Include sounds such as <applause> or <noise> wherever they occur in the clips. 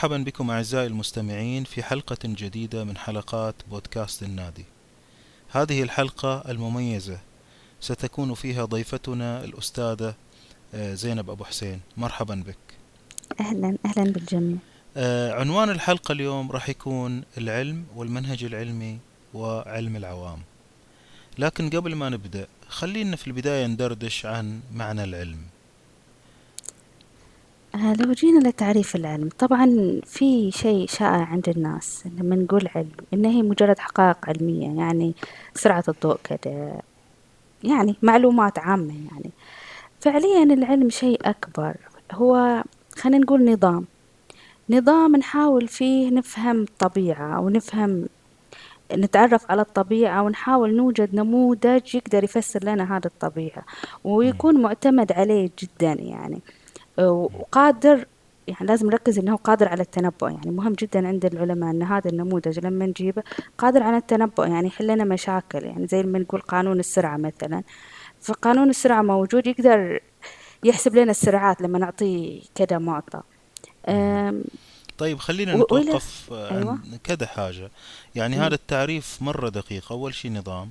مرحبا بكم أعزائي المستمعين في حلقة جديدة من حلقات بودكاست النادي. هذه الحلقة المميزة ستكون فيها ضيفتنا الأستاذة آه، زينب أبو حسين. مرحبا بك. أهلا أهلا بالجميع. آه، عنوان الحلقة اليوم راح يكون العلم والمنهج العلمي وعلم العوام. لكن قبل ما نبدأ خلينا في البداية ندردش عن معنى العلم. آه، لو جينا لتعريف العلم طبعا في شيء شائع عند الناس لما نقول علم إن هي مجرد حقائق علمية يعني سرعة الضوء كده يعني معلومات عامة يعني. فعليا العلم شيء أكبر هو خلينا نقول نظام. نظام نحاول فيه نفهم الطبيعة ونفهم نتعرف على الطبيعة ونحاول نوجد نموذج يقدر يفسر لنا هذه الطبيعة ويكون معتمد عليه جدا يعني. وقادر يعني لازم نركز إنه قادر على التنبؤ يعني مهم جدا عند العلماء إن هذا النموذج لما نجيبه قادر على التنبؤ يعني يحل لنا مشاكل يعني زي ما نقول قانون السرعة مثلا فقانون السرعة موجود يقدر يحسب لنا السرعات لما نعطيه كذا معطى طيب خلينا نتوقف عن أيوة. كذا حاجة يعني م. هذا التعريف مرة دقيق أول شيء نظام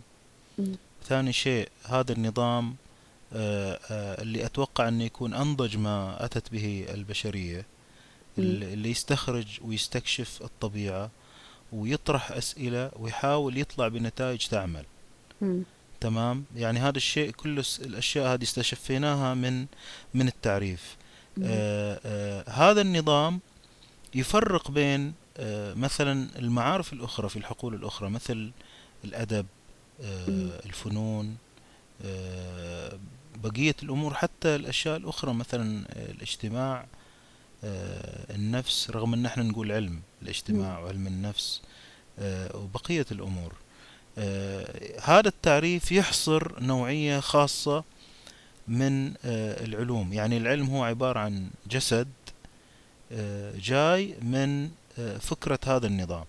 م. ثاني شيء هذا النظام اللي أتوقع أنه يكون أنضج ما أتت به البشرية اللي يستخرج ويستكشف الطبيعة ويطرح أسئلة ويحاول يطلع بنتائج تعمل. تمام؟ يعني هذا الشيء كل الأشياء هذه استشفيناها من من التعريف. آه آه هذا النظام يفرق بين آه مثلا المعارف الأخرى في الحقول الأخرى مثل الأدب آه الفنون آه بقية الأمور حتى الأشياء الأخرى مثلا الاجتماع آه، النفس رغم أن إحنا نقول علم الاجتماع وعلم النفس آه، وبقية الأمور. آه، هذا التعريف يحصر نوعية خاصة من العلوم. يعني العلم هو عبارة عن جسد جاي من فكرة هذا النظام.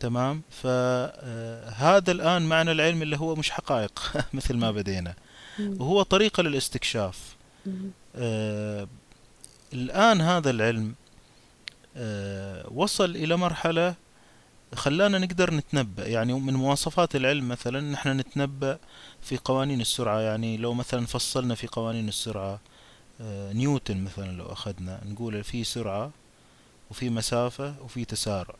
تمام؟ فهذا الآن معنى العلم اللي هو مش حقائق <laughs> مثل ما بدينا. وهو طريقة للاستكشاف. آه الآن هذا العلم آه وصل إلى مرحلة خلانا نقدر نتنبأ. يعني من مواصفات العلم مثلا نحن نتنبأ في قوانين السرعة. يعني لو مثلا فصلنا في قوانين السرعة آه نيوتن مثلا لو أخذنا نقول في سرعة وفي مسافة وفي تسارع.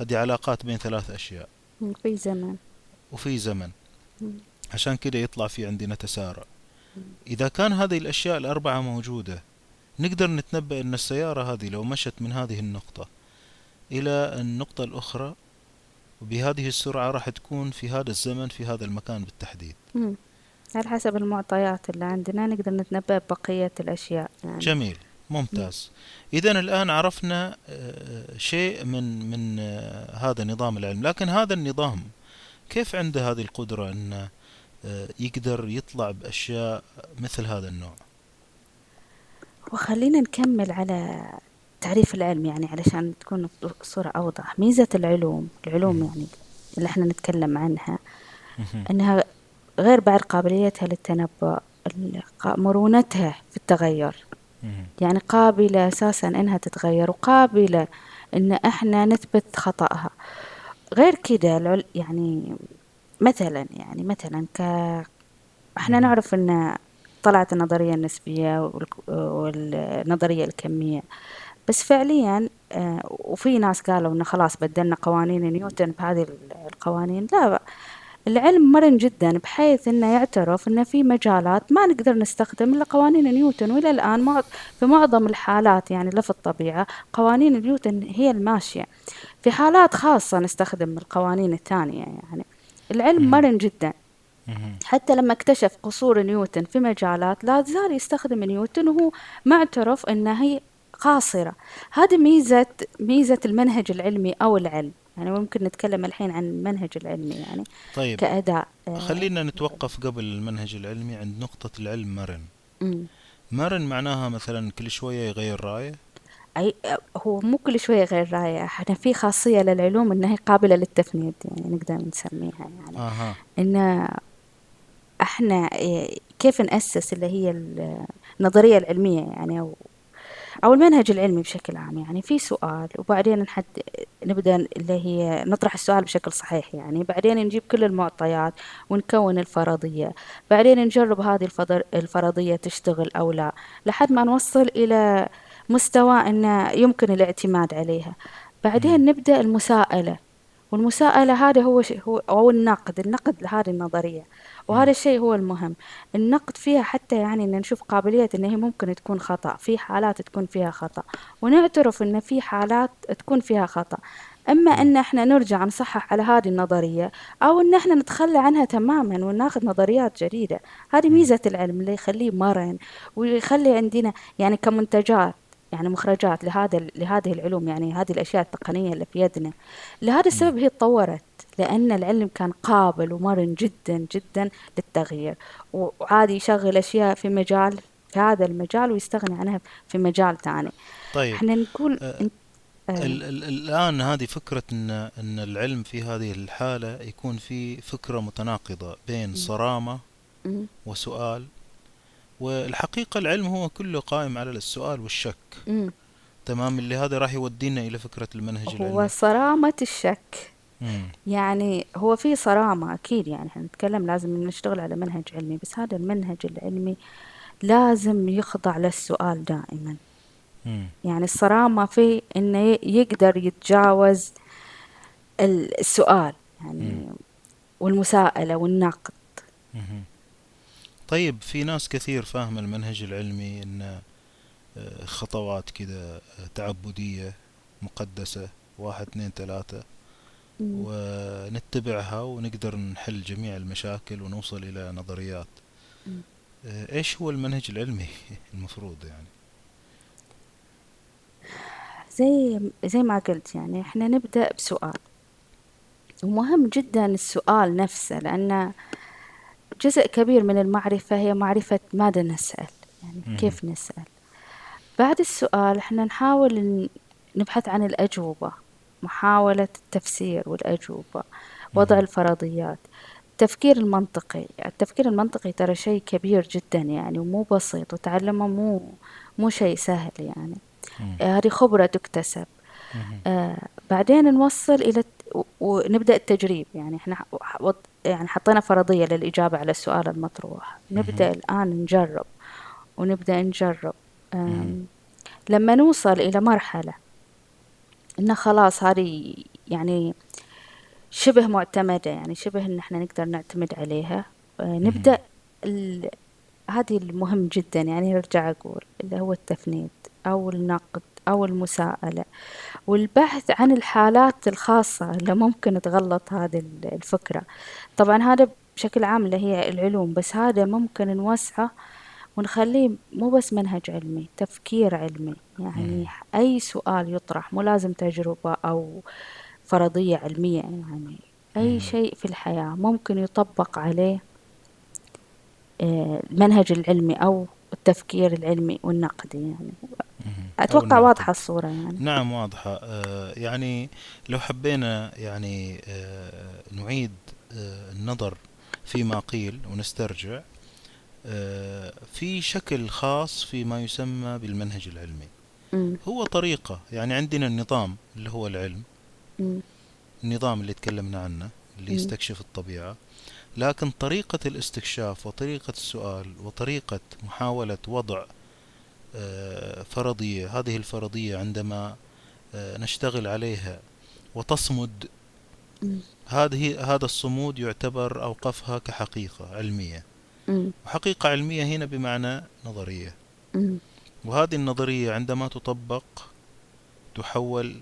هذه علاقات بين ثلاث أشياء. وفي زمن. وفي زمن. عشان كده يطلع في عندنا تسارع. إذا كان هذه الأشياء الأربعة موجودة نقدر نتنبأ أن السيارة هذه لو مشت من هذه النقطة إلى النقطة الأخرى وبهذه السرعة راح تكون في هذا الزمن في هذا المكان بالتحديد. مم. على حسب المعطيات اللي عندنا نقدر نتنبأ ببقية الأشياء. يعني. جميل. ممتاز. إذا الآن عرفنا آه، شيء من من آه، هذا نظام العلم لكن هذا النظام كيف عنده هذه القدرة أن آه، يقدر يطلع بأشياء مثل هذا النوع. وخلينا نكمل على تعريف العلم يعني علشان تكون الصورة أوضح. ميزة العلوم العلوم يعني اللي إحنا نتكلم عنها أنها غير بعد قابليتها للتنبؤ مرونتها في التغير. يعني قابلة أساسا أنها تتغير وقابلة أن إحنا نثبت خطأها. غير كده يعني مثلا يعني مثلا ك إحنا نعرف إن طلعت النظرية النسبية والنظرية الكمية بس فعليا آه، وفي ناس قالوا انه خلاص بدلنا قوانين نيوتن بهذه القوانين. لا العلم مرن جدا بحيث إنه يعترف إن في مجالات ما نقدر نستخدم إلا قوانين نيوتن. وإلى الآن في معظم الحالات يعني لا في الطبيعة قوانين نيوتن هي الماشية. في حالات خاصة نستخدم القوانين الثانية يعني. العلم مرن جدا. حتى لما اكتشف قصور نيوتن في مجالات لا زال يستخدم نيوتن وهو معترف انها هي قاصرة. هذه ميزة ميزة المنهج العلمي أو العلم. يعني ممكن نتكلم الحين عن المنهج العلمي يعني طيب كأداء آه، خلينا نتوقف قبل المنهج العلمي عند نقطة العلم مرن. مرن معناها مثلا كل شوية يغير رأيه؟ أي هو مو كل شوية غير رأية. إحنا في خاصية للعلوم انها قابلة للتفنيد يعني نقدر نسميها يعني. آه. إن إحنا كيف نأسس اللي هي النظرية العلمية يعني أو أو المنهج العلمي بشكل عام. يعني في سؤال وبعدين نحد نبدأ اللي هي نطرح السؤال بشكل صحيح يعني. بعدين نجيب كل المعطيات ونكون الفرضية. بعدين نجرب هذه الفرضية تشتغل أو لا لحد ما نوصل إلى مستوى أنه يمكن الاعتماد عليها. بعدين نبدأ المساءلة. والمساءلة هذا هو هو أو النقد. النقد لهذه النظرية. وهذا الشيء هو المهم. النقد فيها حتى يعني إن نشوف قابلية إن هي ممكن تكون خطأ. في حالات تكون فيها خطأ. ونعترف إن في حالات تكون فيها خطأ. أما إن إحنا نرجع نصحح على هذه النظرية أو إن إحنا نتخلى عنها تماما وناخذ نظريات جديدة. هذه ميزة العلم اللي يخليه مرن ويخلي عندنا يعني كمنتجات يعني مخرجات لهذا لهذه العلوم يعني هذه الأشياء التقنية اللي في يدنا. لهذا السبب هي تطورت لأن العلم كان قابل ومرن جدا جدا للتغيير. وعادي يشغل أشياء في مجال في هذا المجال ويستغني عنها في مجال ثاني. طيب إحنا نقول آه آه. الآن هذه فكرة أن أن العلم في هذه الحالة يكون في فكرة متناقضة بين صرامة وسؤال والحقيقة العلم هو كله قائم على السؤال والشك مم. تمام اللي هذا راح يودينا إلى فكرة المنهج هو العلمي صرامة الشك مم. يعني هو في صرامة أكيد يعني إحنا نتكلم لازم نشتغل على منهج علمي بس هذا المنهج العلمي لازم يخضع للسؤال دائما مم. يعني الصرامة في إنه يقدر يتجاوز السؤال يعني. والمساءلة والنقد. طيب في ناس كثير فاهمة المنهج العلمي إنه آه، خطوات كده آه، تعبدية مقدسة واحد اثنين ثلاثة. ونتبعها ونقدر نحل جميع المشاكل ونوصل إلى نظريات. آه، إيش هو المنهج العلمي <laughs> المفروض يعني زي زي ما قلت يعني إحنا نبدأ بسؤال ومهم جدا السؤال نفسه لأن جزء كبير من المعرفة هي معرفة ماذا نسأل يعني. كيف نسأل بعد السؤال إحنا نحاول نبحث عن الأجوبة محاولة التفسير والأجوبة وضع. الفرضيات التفكير المنطقي التفكير المنطقي ترى شيء كبير جدا يعني ومو بسيط وتعلمه مو مو شيء سهل يعني. آه، هذه خبرة تكتسب. آه بعدين نوصل إلى الت- و- ونبدأ التجريب. يعني إحنا يعني حطينا فرضية للإجابة على السؤال المطروح. نبدأ الآن نجرب. ونبدأ نجرب. آم، لما نوصل إلى مرحلة إن خلاص هذه يعني شبه معتمدة يعني شبه إن إحنا نقدر نعتمد عليها آه، نبدأ ال... هذه المهم جدا. يعني نرجع أقول اللي هو التفنيد أو النقد. أو المساءلة. والبحث عن الحالات الخاصة اللي ممكن تغلط هذه ال- الفكرة. طبعا هذا بشكل عام اللي هي العلوم بس هذا ممكن نوسعه ونخليه مو بس منهج علمي تفكير علمي. يعني أي سؤال يطرح مو لازم تجربة أو فرضية علمية يعني. أي شيء في الحياة ممكن يطبق عليه آه، المنهج العلمي أو التفكير العلمي والنقدي يعني. أتوقع النقد. واضحة الصورة يعني. نعم واضحة. آه، يعني لو حبينا يعني آه، نعيد آه، النظر فيما قيل ونسترجع في شكل خاص فيما يسمى بالمنهج العلمي. هو طريقة يعني عندنا النظام اللي هو العلم. النظام اللي تكلمنا عنه اللي. يستكشف الطبيعة. لكن طريقة الاستكشاف وطريقة السؤال وطريقة محاولة وضع آه، فرضية هذه الفرضية عندما آه، نشتغل عليها وتصمد هذه هذا الصمود يعتبر أوقفها كحقيقة علمية. وحقيقة علمية هنا بمعنى نظرية. وهذه النظرية عندما تطبق تحول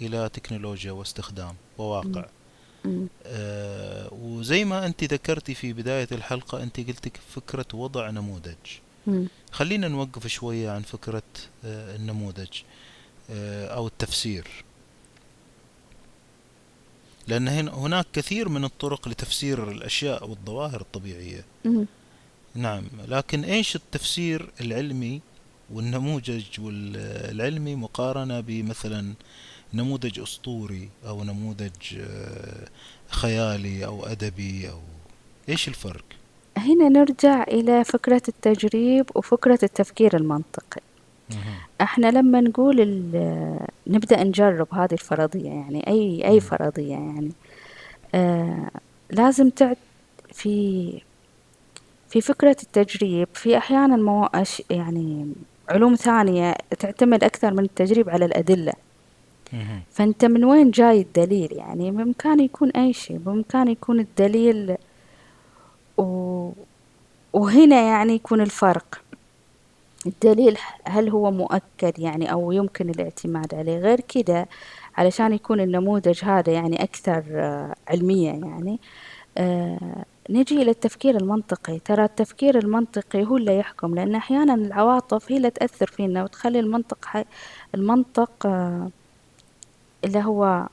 إلى تكنولوجيا واستخدام وواقع. آه وزي ما أنت ذكرتي في بداية الحلقة أنت قلتك فكرة وضع نموذج أمم. خلينا نوقف شوية عن فكرة آه النموذج آه أو التفسير لأن هنا هناك كثير من الطرق لتفسير الأشياء والظواهر الطبيعية أمم. نعم لكن إيش التفسير العلمي والنموذج العلمي مقارنة بمثلا نموذج أسطوري أو نموذج آه، خيالي أو أدبي أو إيش الفرق؟ هنا نرجع إلى فكرة التجريب وفكرة التفكير المنطقي. إحنا لما نقول نبدأ نجرب هذه الفرضية يعني أي أي فرضية يعني آه لازم تعد في في فكرة التجريب. في أحيانا مو يعني علوم ثانية تعتمد أكثر من التجريب على الأدلة. فأنت من وين جاي الدليل؟ يعني بإمكانه يكون أي شيء بإمكانه يكون الدليل و... وهنا يعني يكون الفرق. الدليل هل هو مؤكد يعني أو يمكن الاعتماد عليه؟ غير كده علشان يكون النموذج هذا يعني أكثر آه، علمية يعني آه نجي إلى التفكير المنطقي. ترى التفكير المنطقي هو اللي يحكم لأن أحيانا العواطف هي اللي تأثر فينا وتخلي المنطق حي المنطق آه اللي هو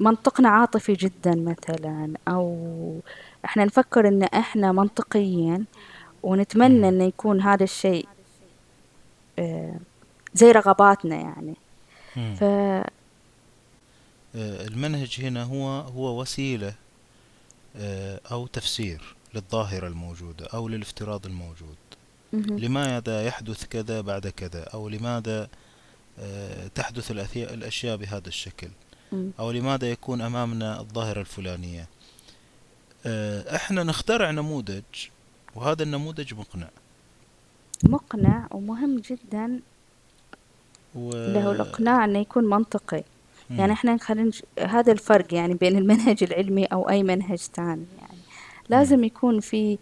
منطقنا عاطفي جدا مثلا أو إحنا نفكر إن إحنا منطقيين ونتمنى إن يكون هذا الشيء آه، زي رغباتنا يعني. ف آه، المنهج هنا هو هو وسيلة آه، أو تفسير للظاهرة الموجودة أو للافتراض الموجود. لماذا يحدث كذا بعد كذا؟ أو لماذا تحدث الأشياء بهذا الشكل. أو لماذا يكون أمامنا الظاهرة الفلانية. إحنا نخترع نموذج وهذا النموذج مقنع. مقنع ومهم جدا. و... له الإقناع أنه يكون منطقي. مم. يعني إحنا خلينا هذا الفرق يعني بين المنهج العلمي أو أي منهج ثاني. يعني لازم يكون في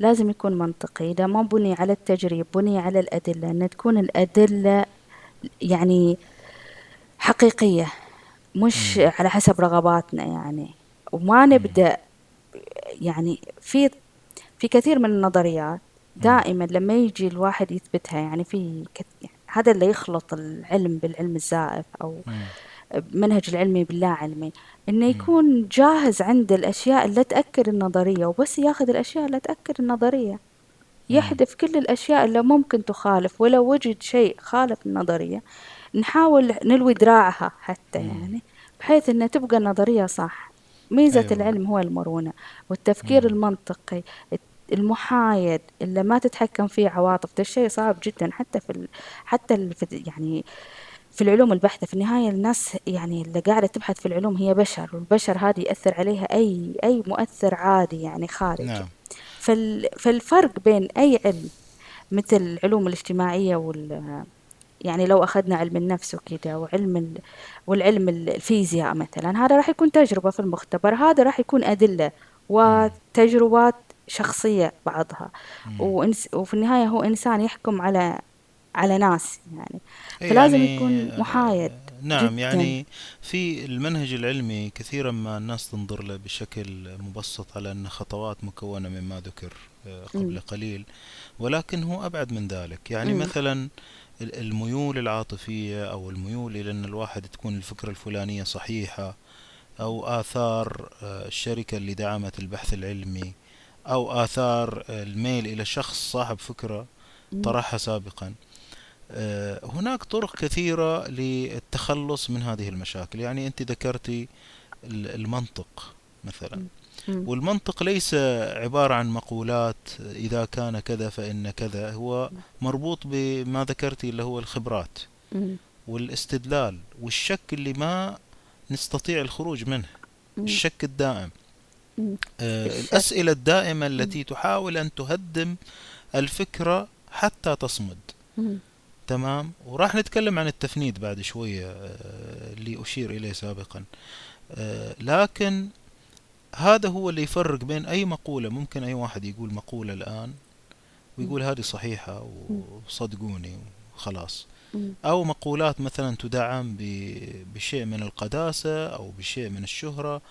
لازم يكون منطقي. إذا ما بني على التجريب بني على الأدلة أن تكون الأدلة يعني حقيقية مش مم. على حسب رغباتنا يعني. وما نبدأ يعني في في كثير من النظريات دائما لما يجي الواحد يثبتها يعني في هذا اللي يخلط العلم بالعلم الزائف أو منهج العلمي باللا علمي إنه يكون جاهز عند الأشياء اللي تأكد النظرية وبس ياخذ الأشياء اللي تأكد النظرية. يحذف كل الأشياء اللي ممكن تخالف ولو وجد شيء خالف النظرية نحاول نلوي دراعها حتى يعني بحيث إنها تبقى النظرية صح. ميزة أيوة. العلم هو المرونة والتفكير المنطقي المحايد اللي ما تتحكم فيه عواطف ده شيء صعب جدا. حتى في ال... حتى ال... في يعني في العلوم البحتة في النهاية الناس يعني اللي قاعدة تبحث في العلوم هي بشر والبشر هذه يأثر عليها أي أي مؤثر عادي يعني خارجي. نعم. فال... فالفرق بين أي علم مثل العلوم الاجتماعية وال يعني لو أخذنا علم النفس وكذا وعلم ال... والعلم الفيزياء مثلا هذا راح يكون تجربة في المختبر هذا راح يكون أدلة وتجربات شخصية بعضها. وإنس وفي النهاية هو إنسان يحكم على على ناس يعني. فلازم يعني يكون محايد. نعم جداً. يعني في المنهج العلمي كثيرا ما الناس تنظر له بشكل مبسط على أن خطوات مكونة مما ذكر آه، قبل م. قليل ولكن هو أبعد من ذلك يعني م. مثلا الميول العاطفية أو الميول إلى أن الواحد تكون الفكرة الفلانية صحيحة أو آثار آه، الشركة اللي دعمت البحث العلمي أو آثار الميل إلى شخص صاحب فكرة طرحها سابقا آه، هناك طرق كثيرة للتخلص من هذه المشاكل. يعني أنت ذكرتي المنطق مثلا. والمنطق ليس عبارة عن مقولات إذا كان كذا فإن كذا. هو مربوط بما ذكرتي اللي هو الخبرات والاستدلال والشك اللي ما نستطيع الخروج منه الشك الدائم. آه، الأسئلة الدائمة التي تحاول أن تهدم الفكرة حتى تصمد. تمام. وراح نتكلم عن التفنيد بعد شوية آه، اللي أشير إليه سابقا. آه، لكن هذا هو اللي يفرق بين أي مقولة ممكن أي واحد يقول مقولة الآن ويقول هذه صحيحة وصدقوني وخلاص. أو مقولات مثلا تدعم بشيء من القداسة أو بشيء من الشهرة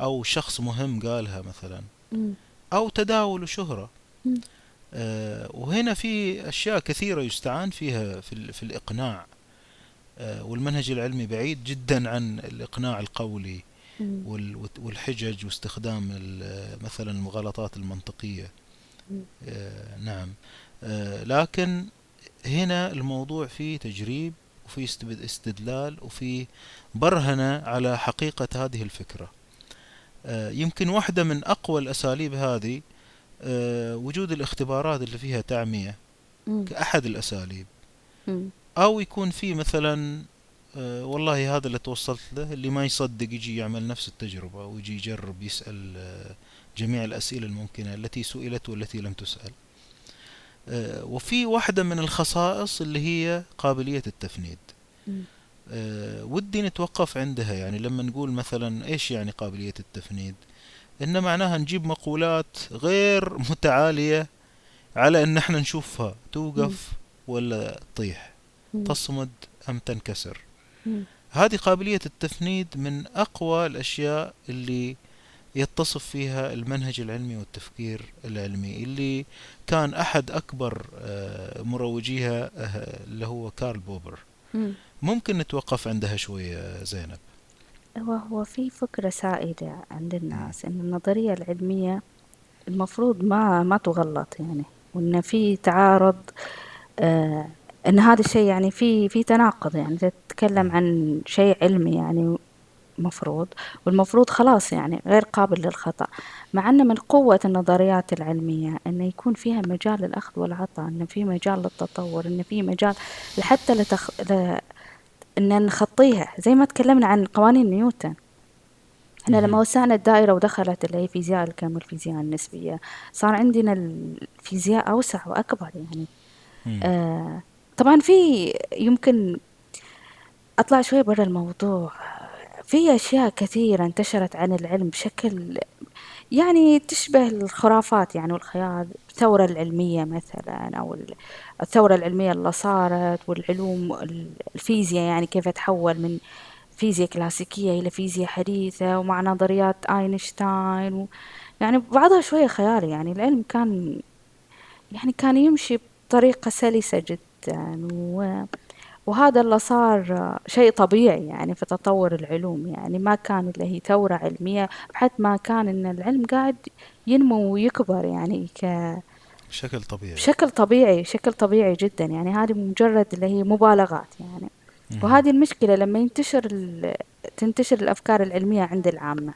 أو شخص مهم قالها مثلا. أو تداول شهرة. آه وهنا في أشياء كثيرة يستعان فيها في, في الإقناع. آه والمنهج العلمي بعيد جدا عن الإقناع القولي والحجج واستخدام مثلا المغالطات المنطقية. آه نعم. آه لكن هنا الموضوع فيه تجريب وفي استدلال وفي برهنة على حقيقة هذه الفكرة. آه، يمكن واحدة من أقوى الأساليب هذه آه، وجود الاختبارات اللي فيها تعمية كأحد الأساليب. أو يكون في مثلا آه والله هذا اللي توصلت له اللي ما يصدق يجي يعمل نفس التجربة ويجي يجرب يسأل آه جميع الأسئلة الممكنة التي سئلت والتي لم تسأل. آه وفي واحدة من الخصائص اللي هي قابلية التفنيد. ودي نتوقف عندها يعني لما نقول مثلا إيش يعني قابلية التفنيد؟ إن معناها نجيب مقولات غير متعالية على إن إحنا نشوفها توقف ولا تطيح. تصمد أم تنكسر. هذه قابلية التفنيد من أقوى الأشياء اللي يتصف فيها المنهج العلمي والتفكير العلمي اللي كان أحد أكبر آه، مروجيها آه، اللي هو كارل بوبر. ممكن نتوقف عندها شوية زينب. هو هو في فكرة سائدة عند الناس إن النظرية العلمية المفروض ما ما تغلط يعني وإن في تعارض آه إن هذا الشيء يعني في في تناقض يعني تتكلم عن شيء علمي يعني مفروض والمفروض خلاص يعني غير قابل للخطأ. مع أن من قوة النظريات العلمية أن يكون فيها مجال للأخذ والعطاء أن في مجال للتطور أن في مجال حتى لتخ... ل... أن نخطيها. زي ما تكلمنا عن قوانين نيوتن. إحنا لما وسعنا الدائرة ودخلت اللي هي فيزياء الكم والفيزياء النسبية صار عندنا الفيزياء أوسع وأكبر يعني. آه طبعا في يمكن أطلع شوي برا الموضوع. في أشياء كثيرة انتشرت عن العلم بشكل يعني تشبه الخرافات يعني والخيال الثورة العلمية مثلا أو الثورة العلمية اللي صارت والعلوم الفيزياء يعني كيف تحول من فيزياء كلاسيكية إلى فيزياء حديثة ومع نظريات أينشتاين و يعني بعضها شوية خيالي يعني. العلم كان يعني كان يمشي بطريقة سلسة جدا و وهذا اللي صار شيء طبيعي يعني في تطور العلوم. يعني ما كان اللي هي ثورة علمية حتى ما كان إن العلم قاعد ينمو ويكبر يعني ك بشكل طبيعي. بشكل طبيعي بشكل طبيعي جدا. يعني هذه مجرد اللي هي مبالغات يعني. وهذه المشكلة لما ينتشر تنتشر الأفكار العلمية عند العامة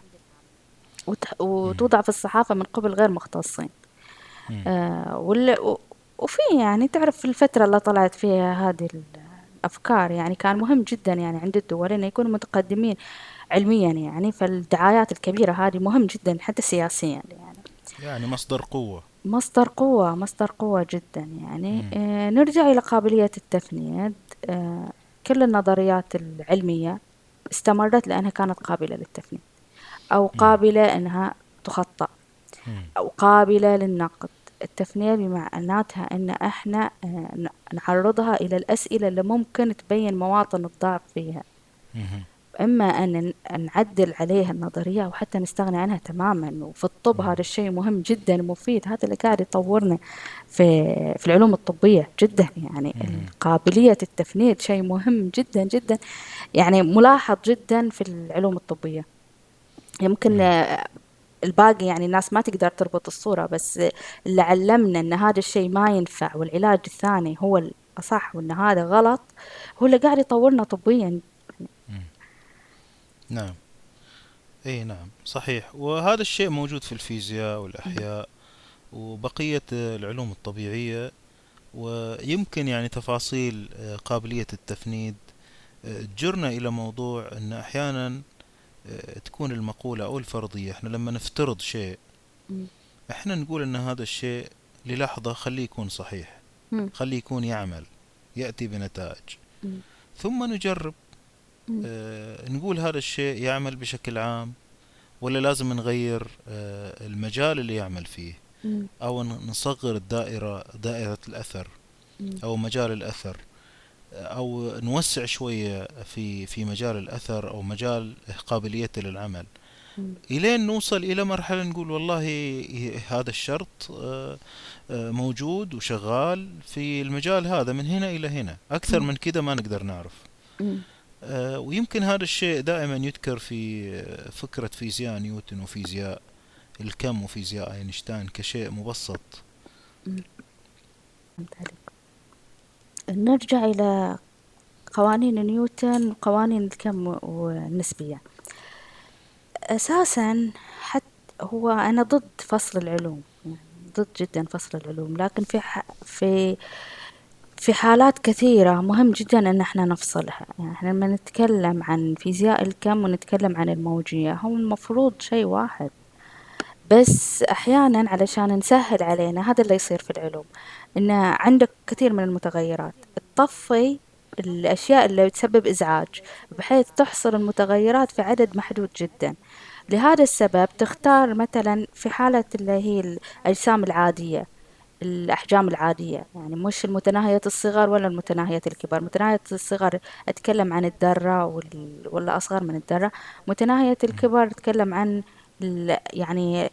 وتوضع في الصحافة من قبل غير مختصين. آه وفي يعني تعرف في الفترة اللي طلعت فيها هذه أفكار يعني كان مهم جدا يعني عند الدول أن يكونوا متقدمين علميا يعني. فالدعايات الكبيرة هذه مهم جدا حتى سياسيا يعني. يعني مصدر قوة. مصدر قوة مصدر قوة جدا يعني. آه نرجع إلى قابلية التفنيد. آه كل النظريات العلمية استمرت لأنها كانت قابلة للتفنيد أو قابلة أنها تخطأ أو قابلة للنقد. التفنيد بمعناتها أن إحنا آه، نعرضها إلى الأسئلة اللي ممكن تبين مواطن الضعف فيها. إما أن نعدل عليها النظرية أو حتى نستغني عنها تماما وفي الطب هذا الشيء مهم جدا مفيد هذا اللي قاعد يطورنا في في العلوم الطبية جدا. يعني قابلية التفنيد شيء مهم جدا جدا. يعني ملاحظ جدا في العلوم الطبية. يمكن الباقي يعني الناس ما تقدر تربط الصورة بس اللي علمنا إن هذا الشيء ما ينفع والعلاج الثاني هو الأصح وإن هذا غلط هو اللي قاعد يطورنا طبيا. نعم. إي نعم صحيح. وهذا الشيء موجود في الفيزياء والأحياء وبقية العلوم الطبيعية ويمكن يعني تفاصيل قابلية التفنيد. تجرنا إلى موضوع أن أحيانا آه، تكون المقولة أو الفرضية. إحنا لما نفترض شيء إحنا نقول إن هذا الشيء للحظة خليه يكون صحيح خليه يكون يعمل يأتي بنتائج. ثم نجرب. آه نقول هذا الشيء يعمل بشكل عام ولا لازم نغير آه المجال اللي يعمل فيه. أو نصغر الدائرة دائرة الأثر أو مجال الأثر. أو نوسع شوية في في مجال الأثر أو مجال قابليته للعمل. إلين نوصل إلى مرحلة نقول والله هذا الشرط آه، آه، موجود وشغال في المجال هذا من هنا إلى هنا. أكثر من كذا ما نقدر نعرف. آه، ويمكن هذا الشيء دائما يذكر في فكرة فيزياء نيوتن وفيزياء الكم وفيزياء أينشتاين كشيء مبسط. نرجع إلى قوانين نيوتن وقوانين الكم والنسبية. أساسا حتى هو أنا ضد فصل العلوم يعني ضد جدا فصل العلوم لكن في في في حالات كثيرة مهم جدا أن إحنا نفصلها. يعني إحنا لما نتكلم عن فيزياء الكم ونتكلم عن الموجية هم المفروض شيء واحد. بس أحيانا علشان نسهل علينا هذا اللي يصير في العلوم. إن عندك كثير من المتغيرات. تطفي الأشياء اللي تسبب إزعاج بحيث تحصر المتغيرات في عدد محدود جدا. لهذا السبب تختار مثلا في حالة اللي هي الأجسام العادية الأحجام العادية. يعني مش المتناهية الصغر ولا المتناهية الكبر متناهية الصغر أتكلم عن الذرة ولا أصغر من الذرة. متناهية الكبر أتكلم عن يعني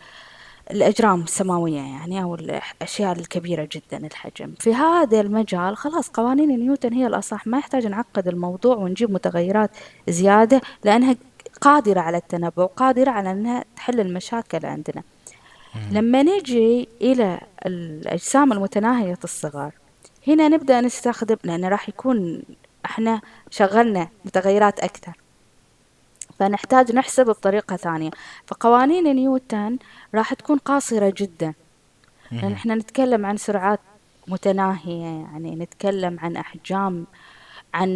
الأجرام السماوية يعني أو الأشياء الكبيرة جدا الحجم. في هذا المجال خلاص قوانين نيوتن هي الأصح. ما يحتاج نعقد الموضوع ونجيب متغيرات زيادة لأنها قادرة على التنبؤ وقادرة على أنها تحل المشاكل عندنا. لما نجي إلى الأجسام المتناهية الصغر هنا نبدأ نستخدم لأن راح يكون إحنا شغلنا متغيرات أكثر. فنحتاج نحسب بطريقة ثانية. فقوانين نيوتن راح تكون قاصرة جدا. لأن إحنا نتكلم عن سرعات متناهية يعني نتكلم عن أحجام عن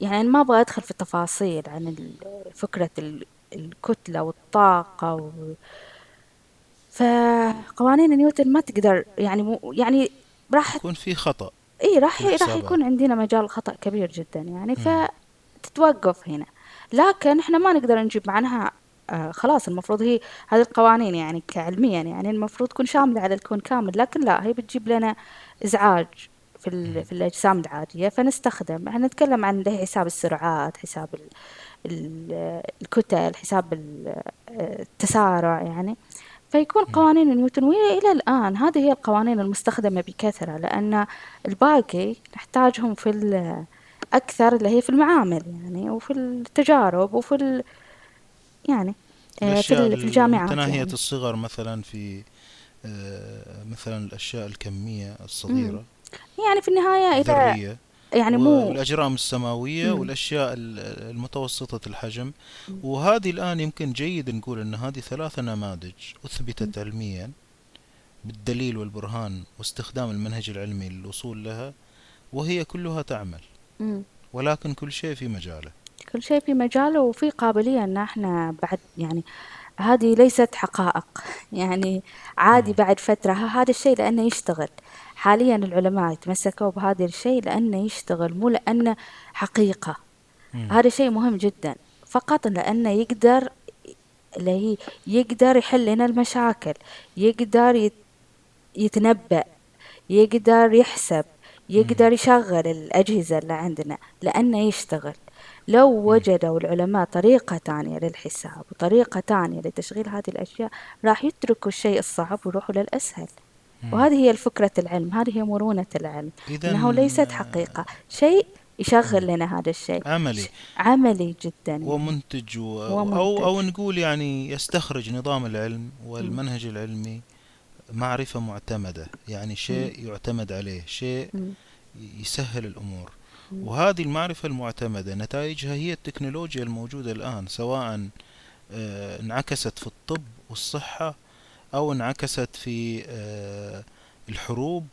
يعني ما أبغى أدخل في التفاصيل عن فكرة الكتلة والطاقة و... فقوانين نيوتن ما تقدر يعني مو يعني راح يكون في خطأ إي راح راح يكون عندنا مجال خطأ كبير جدا يعني فتتوقف هنا. لكن إحنا ما نقدر نجيب معناها آه خلاص المفروض هي هذه القوانين يعني كعلميا يعني المفروض تكون شاملة على الكون كامل لكن لا هي بتجيب لنا إزعاج في, في الأجسام العادية فنستخدم. إحنا نتكلم عن حساب السرعات حساب الكتل حساب التسارع يعني. فيكون قوانين نيوتن إلى الآن. هذه هي القوانين المستخدمة بكثرة لأن الباقي نحتاجهم في أكثر اللي هي في المعامل يعني وفي التجارب وفي ال يعني آه، في, في الجامعات متناهية يعني. الصغر مثلا في آه، مثلا الأشياء الكمية الصغيرة يعني في النهاية إذا يعني مو الأجرام السماوية مم. والأشياء المتوسطة الحجم مم. وهذه الآن يمكن جيد نقول أن هذه ثلاثة نماذج أثبتت مم. علميا بالدليل والبرهان واستخدام المنهج العلمي للوصول لها وهي كلها تعمل ولكن كل شيء في مجاله. كل شيء في مجاله وفي قابلية أن إحنا بعد يعني هذه ليست حقائق. <laughs> يعني عادي بعد فترة هذا الشيء لأنه يشتغل. حاليا العلماء يتمسكوا بهذا الشيء لأنه يشتغل مو لأنه حقيقة. هذا شيء مهم جدا. فقط لأنه يقدر اللي هي يقدر يحل لنا المشاكل يقدر يتنبأ يقدر يحسب. يقدر يشغل الأجهزة اللي عندنا لأنه يشتغل. لو وجدوا العلماء طريقة تانية للحساب وطريقة تانية لتشغيل هذه الأشياء راح يتركوا الشيء الصعب ويروحوا للأسهل. وهذه هي الفكرة العلم هذه هي مرونة العلم إنه ليست حقيقة. شيء يشغل لنا هذا الشيء. عملي. عملي جدا. ومنتج, و... ومنتج. أو أو نقول يعني يستخرج نظام العلم والمنهج العلمي. معرفة معتمدة يعني شيء يعتمد عليه شيء يسهل الأمور. وهذه المعرفة المعتمدة نتائجها هي التكنولوجيا الموجودة الآن سواء آه، انعكست في الطب والصحة أو انعكست في آه، الحروب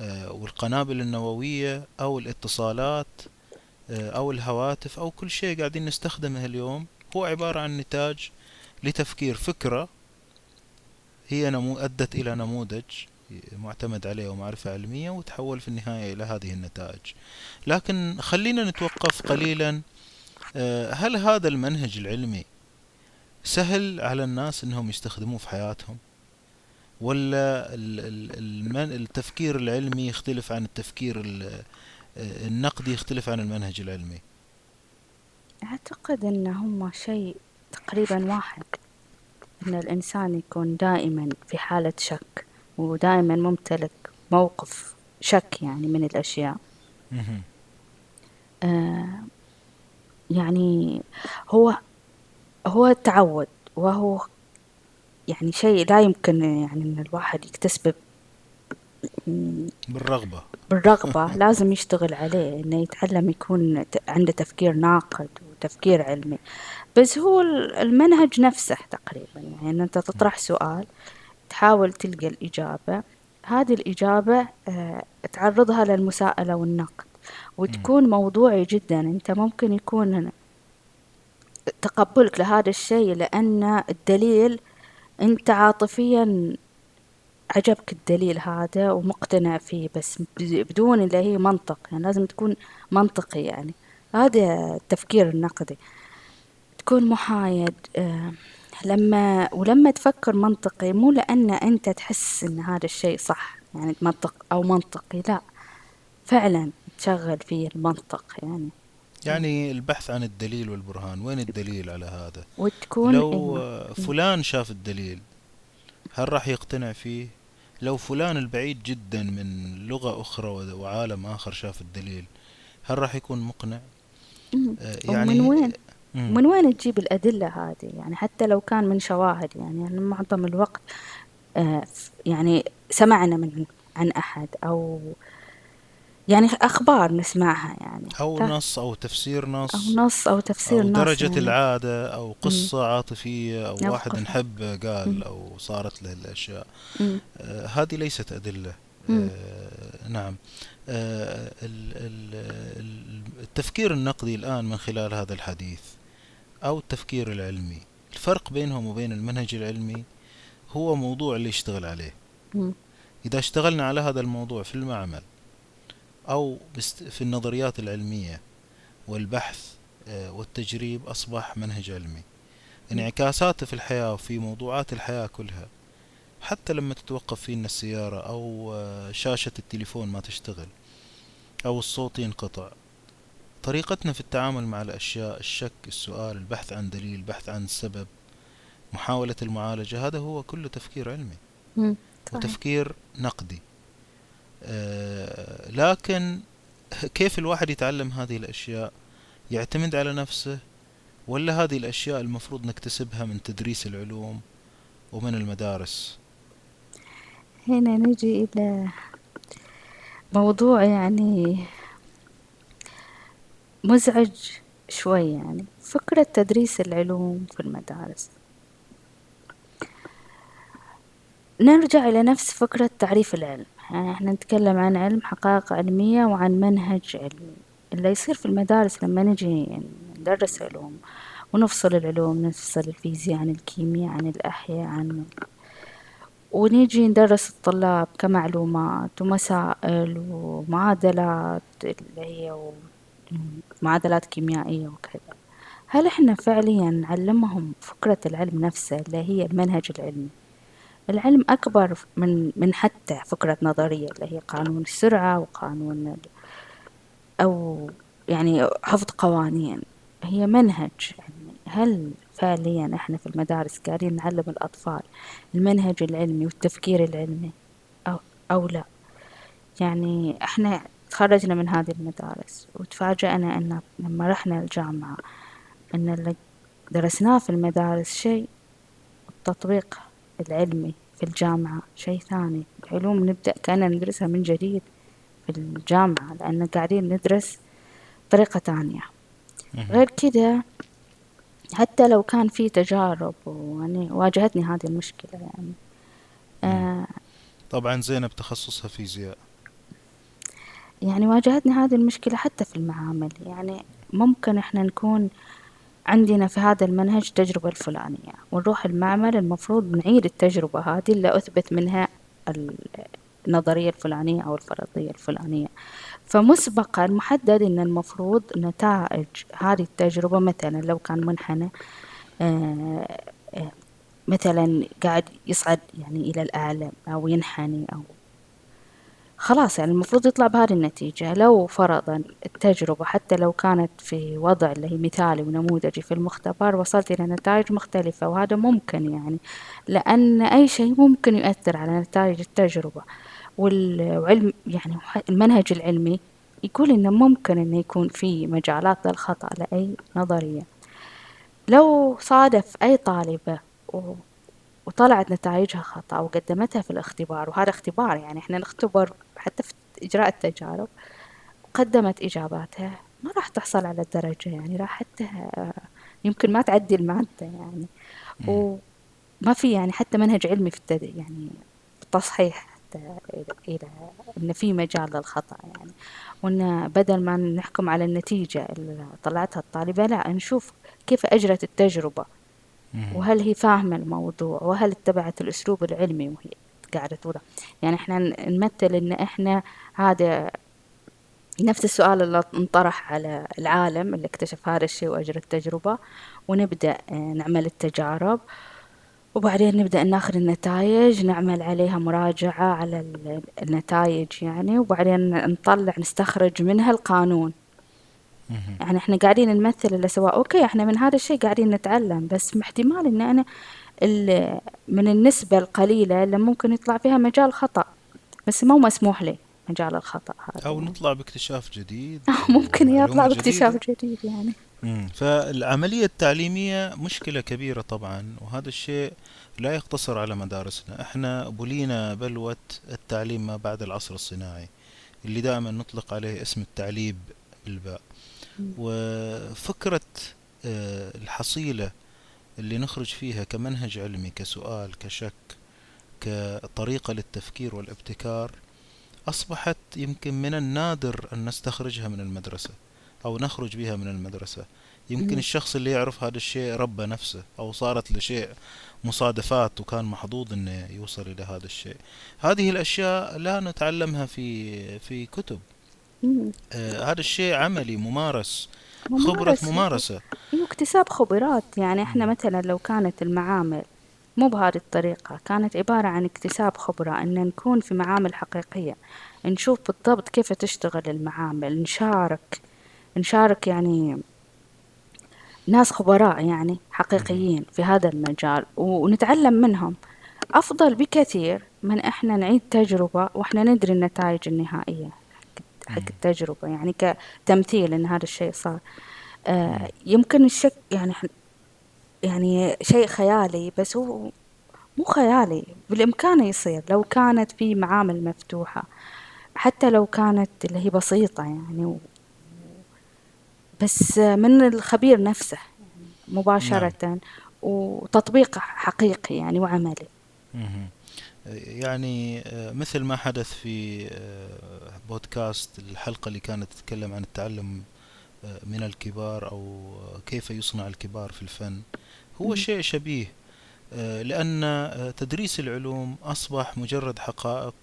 آه، والقنابل النووية أو الاتصالات أو الهواتف أو كل شيء قاعدين نستخدمه اليوم. هو عبارة عن نتاج لتفكير فكرة هي نمو أدت إلى نموذج معتمد عليه ومعرفة علمية وتحول في النهاية إلى هذه النتائج. لكن خلينا نتوقف قليلا. آه، هل هذا المنهج العلمي سهل على الناس أنهم يستخدموه في حياتهم؟ ولا التفكير العلمي يختلف عن التفكير النقدي يختلف عن المنهج العلمي؟ أعتقد أن هم شيء تقريبا واحد. أن الإنسان يكون دائما في حالة شك ودائما ممتلك موقف شك يعني من الأشياء. آه يعني هو هو التعود وهو يعني شيء لا يمكن يعني أن الواحد يكتسبه. بالرغبة. بالرغبة. <laughs> لازم يشتغل عليه إنه يتعلم يكون عنده تفكير ناقد وتفكير علمي. بس هو المنهج نفسه تقريبا. يعني أنت تطرح سؤال تحاول تلقى الإجابة. هذه الإجابة آه، تعرضها للمساءلة والنقد. وتكون موضوعي جدا. أنت ممكن يكون تقبلك لهذا الشيء لأن الدليل أنت عاطفيا عجبك الدليل هذا ومقتنع فيه بس بدون اللي هي منطق. يعني لازم تكون منطقي يعني. هذا التفكير النقدي. تكون محايد آه، لما ولما تفكر منطقي مو لأن أنت تحس إن هذا الشيء صح يعني منطق أو منطقي لا. فعلا تشغل فيه المنطق يعني. يعني البحث عن الدليل والبرهان وين الدليل على هذا؟ وتكون لو إيه؟ فلان شاف الدليل هل راح يقتنع فيه؟ لو فلان البعيد جدا من لغة أخرى وعالم آخر شاف الدليل هل راح يكون مقنع؟ آه، يعني من وين؟ من وين تجيب الأدلة هذه؟ يعني حتى لو كان من شواهد يعني, معظم الوقت آه، يعني سمعنا من عن أحد أو يعني أخبار نسمعها يعني أو نص أو تفسير نص أو نص أو تفسير أو نص درجة يعني. العادة أو قصة مم. عاطفية أو واحد نحب قال مم. أو صارت له الأشياء. آه هذه ليست أدلة. آه نعم. آه التفكير النقدي الآن من خلال هذا الحديث. أو التفكير العلمي. الفرق بينهم وبين المنهج العلمي هو موضوع اللي يشتغل عليه. إذا اشتغلنا على هذا الموضوع في المعمل أو في النظريات العلمية والبحث آه، والتجريب أصبح منهج علمي. انعكاساته في الحياة وفي موضوعات الحياة كلها حتى لما تتوقف فينا السيارة أو آه، شاشة التليفون ما تشتغل أو الصوت ينقطع. طريقتنا في التعامل مع الأشياء الشك السؤال البحث عن دليل البحث عن سبب محاولة المعالجة هذا هو كله تفكير علمي وتفكير نقدي. آه، لكن كيف الواحد يتعلم هذه الأشياء؟ يعتمد على نفسه ولا هذه الأشياء المفروض نكتسبها من تدريس العلوم ومن المدارس؟ هنا نجي إلى موضوع يعني مزعج شوي يعني. فكرة تدريس العلوم في المدارس. نرجع إلى نفس فكرة تعريف العلم. يعني إحنا نتكلم عن علم حقائق علمية وعن منهج علمي. اللي يصير في المدارس لما نجي ندرس علوم ونفصل العلوم نفصل الفيزياء عن الكيمياء عن الأحياء عن ونيجي ندرس الطلاب كمعلومات ومسائل ومعادلات اللي هي معادلات كيميائية وكذا. هل إحنا فعليا نعلمهم فكرة العلم نفسه اللي هي المنهج العلمي العلم أكبر من من حتى فكرة نظرية اللي هي قانون السرعة وقانون أو يعني حفظ قوانين. هي منهج يعني هل فعليا إحنا في المدارس قاعدين نعلم الأطفال المنهج العلمي والتفكير العلمي؟ أو أو لا. يعني إحنا تخرجنا من هذه المدارس وتفاجأنا أن لما رحنا الجامعة أن اللي درسناه في المدارس شيء التطبيق العلمي في الجامعة شيء ثاني. العلوم نبدأ كأننا ندرسها من جديد في الجامعة لأن قاعدين ندرس طريقة تانية غير كده حتى لو كان في تجارب ويعني واجهتني هذه المشكلة يعني. آه. طبعا زينب تخصصها فيزياء. يعني واجهتني هذه المشكلة حتى في المعامل. يعني ممكن إحنا نكون عندنا في هذا المنهج تجربة الفلانية ونروح المعمل المفروض نعيد التجربة هذه اللي أثبت منها النظرية الفلانية أو الفرضية الفلانية. فمسبقا محدد أن المفروض نتائج هذه التجربة مثلا لو كان منحنى آه، آه، مثلا قاعد يصعد يعني إلى الأعلى أو ينحني أو خلاص يعني المفروض يطلع بهذه النتيجة. لو فرضا التجربة حتى لو كانت في وضع اللي هي مثالي ونموذجي في المختبر وصلت إلى نتائج مختلفة وهذا ممكن يعني لأن أي شيء ممكن يؤثر على نتائج التجربة. والعلم يعني المنهج العلمي يقول إنه ممكن إنه يكون في مجالات للخطأ لأي نظرية. لو صادف أي طالبة وطلعت نتائجها خطأ وقدمتها في الاختبار وهذا اختبار يعني إحنا نختبر حتى في إجراء التجارب قدمت إجاباتها ما راح تحصل على الدرجة يعني راح حتى يمكن ما تعدي المادة يعني. وما في يعني حتى منهج علمي في التد... يعني التصحيح إلى إن في مجال للخطأ يعني. وإن بدل ما نحكم على النتيجة اللي طلعتها الطالبة لا نشوف كيف أجرت التجربة. وهل هي فاهمة الموضوع؟ وهل اتبعت الأسلوب العلمي وهي قاعدة توضح يعني إحنا نمثل إن إحنا هذا نفس السؤال اللي انطرح على العالم اللي اكتشف هذا الشيء وأجرى التجربة ونبدأ آه، نعمل التجارب وبعدين نبدأ ناخذ النتائج نعمل عليها مراجعة على النتائج يعني وبعدين نطلع نستخرج منها القانون. يعني إحنا قاعدين نمثل اللي سواء أوكي إحنا من هذا الشيء قاعدين نتعلم بس احتمال إن أنا من النسبة القليلة اللي ممكن يطلع فيها مجال خطأ. بس مو مسموح لي مجال الخطأ هذا. أو نطلع باكتشاف جديد. <laughs> ممكن يطلع باكتشاف جديد يعني. فالعملية التعليمية مشكلة كبيرة طبعا وهذا الشيء لا يقتصر على مدارسنا. إحنا بلينا بلوة التعليم ما بعد العصر الصناعي اللي دائما نطلق عليه اسم التعليب بالباء وفكرة آه، الحصيلة اللي نخرج فيها كمنهج علمي كسؤال كشك كطريقة للتفكير والابتكار أصبحت يمكن من النادر أن نستخرجها من المدرسة أو نخرج بها من المدرسة. يمكن الشخص اللي يعرف هذا الشيء ربى نفسه أو صارت لشيء مصادفات وكان محظوظ إنه يوصل إلى هذا الشيء. هذه الأشياء لا نتعلمها في في كتب. آه هذا الشيء عملي ممارس خبرة ممارسة. واكتساب خبرات. يعني إحنا مثلا لو كانت المعامل مو بهذه الطريقة كانت عبارة عن اكتساب خبرة أن نكون في معامل حقيقية نشوف بالضبط كيف تشتغل المعامل نشارك نشارك يعني ناس خبراء يعني حقيقيين في هذا المجال ونتعلم منهم. أفضل بكثير من إحنا نعيد تجربة وإحنا ندري النتائج النهائية. حق التجربة يعني كتمثيل إن هذا الشيء صار. آه يمكن الشك يعني يعني شيء خيالي بس هو مو خيالي بالإمكان يصير. لو كانت في معامل مفتوحة حتى لو كانت اللي هي بسيطة يعني بس من الخبير نفسه مباشرة نعم. وتطبيق حقيقي يعني وعملي. يعني آه، مثل ما حدث في آه، بودكاست الحلقة اللي كانت تتكلم عن التعلم آه، من الكبار أو كيف يصنع الكبار في الفن هو شيء شبيه لأن تدريس العلوم أصبح مجرد حقائق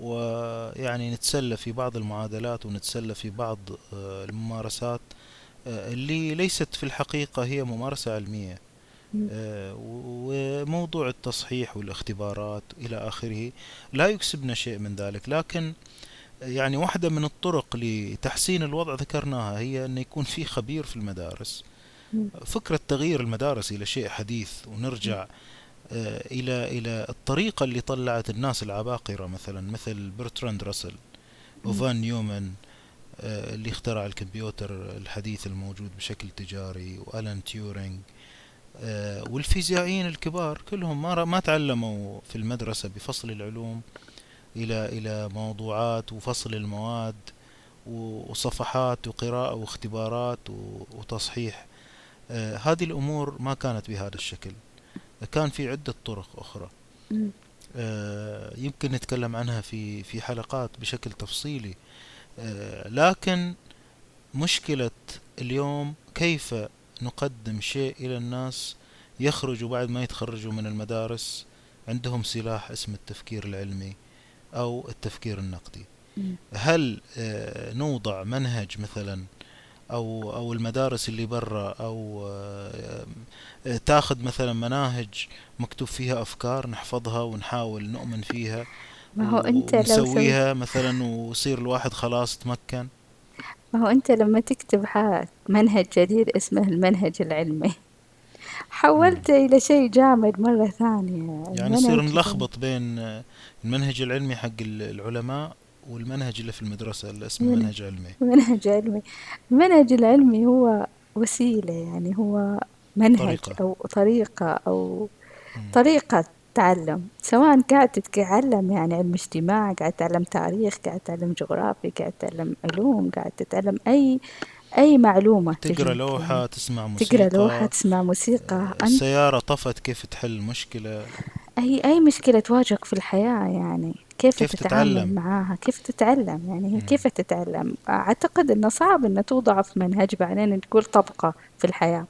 ويعني نتسلى في بعض المعادلات ونتسلى في بعض الممارسات اللي ليست في الحقيقة هي ممارسة علمية. وموضوع التصحيح والاختبارات إلى آخره لا يكسبنا شيء من ذلك. لكن يعني واحدة من الطرق لتحسين الوضع ذكرناها هي أن يكون في خبير في المدارس. فكرة تغيير المدارس إلى شيء حديث ونرجع آه، إلى إلى الطريقة اللي طلعت الناس العباقرة مثلا مثل برتراند راسل وفان نيومان آه، اللي اخترع الكمبيوتر الحديث الموجود بشكل تجاري وألان تيورينج آه، والفيزيائيين الكبار كلهم ما ما تعلموا في المدرسة بفصل العلوم إلى إلى موضوعات وفصل المواد وصفحات وقراءة واختبارات وتصحيح. آه، هذه الأمور ما كانت بهذا الشكل. كان في عدة طرق أخرى. يمكن نتكلم عنها في في حلقات بشكل تفصيلي. آه، لكن مشكلة اليوم كيف نقدم شيء إلى الناس يخرجوا بعد ما يتخرجوا من المدارس عندهم سلاح اسمه التفكير العلمي أو التفكير النقدي. هل آه، نوضع منهج مثلا أو أو المدارس اللي برا أو آه، تاخذ مثلا مناهج مكتوب فيها أفكار نحفظها ونحاول نؤمن فيها ما هو أنت لو نسويها مثلا ويصير الواحد خلاص تمكن؟ ما هو أنت لما تكتب منهج جديد اسمه المنهج العلمي. حولته إلى شيء جامد مرة ثانية. يعني يصير نلخبط بين المنهج العلمي حق العلماء والمنهج اللي في المدرسة اللي اسمه منهج علمي. منهج علمي. المنهج العلمي هو وسيلة يعني هو منهج طريقة. أو طريقة أو طريقة تعلم. سواء قاعد تتعلم يعني علم اجتماع قاعد تتعلم تاريخ قاعد تتعلم جغرافيا قاعد تتعلم علوم قاعد تتعلم أي أي معلومة تقرأ لوحة تسمع موسيقى. تقرأ لوحة تسمع موسيقى. السيارة طفت كيف تحل مشكلة؟ أي أي مشكلة تواجهك في الحياة يعني؟ كيف, كيف تتعامل تتعلم؟ معاها؟ كيف تتعلم؟ يعني هي كيف تتعلم؟ أعتقد أنه صعب أنه توضع في منهج بعدين تقول طبقة في الحياة.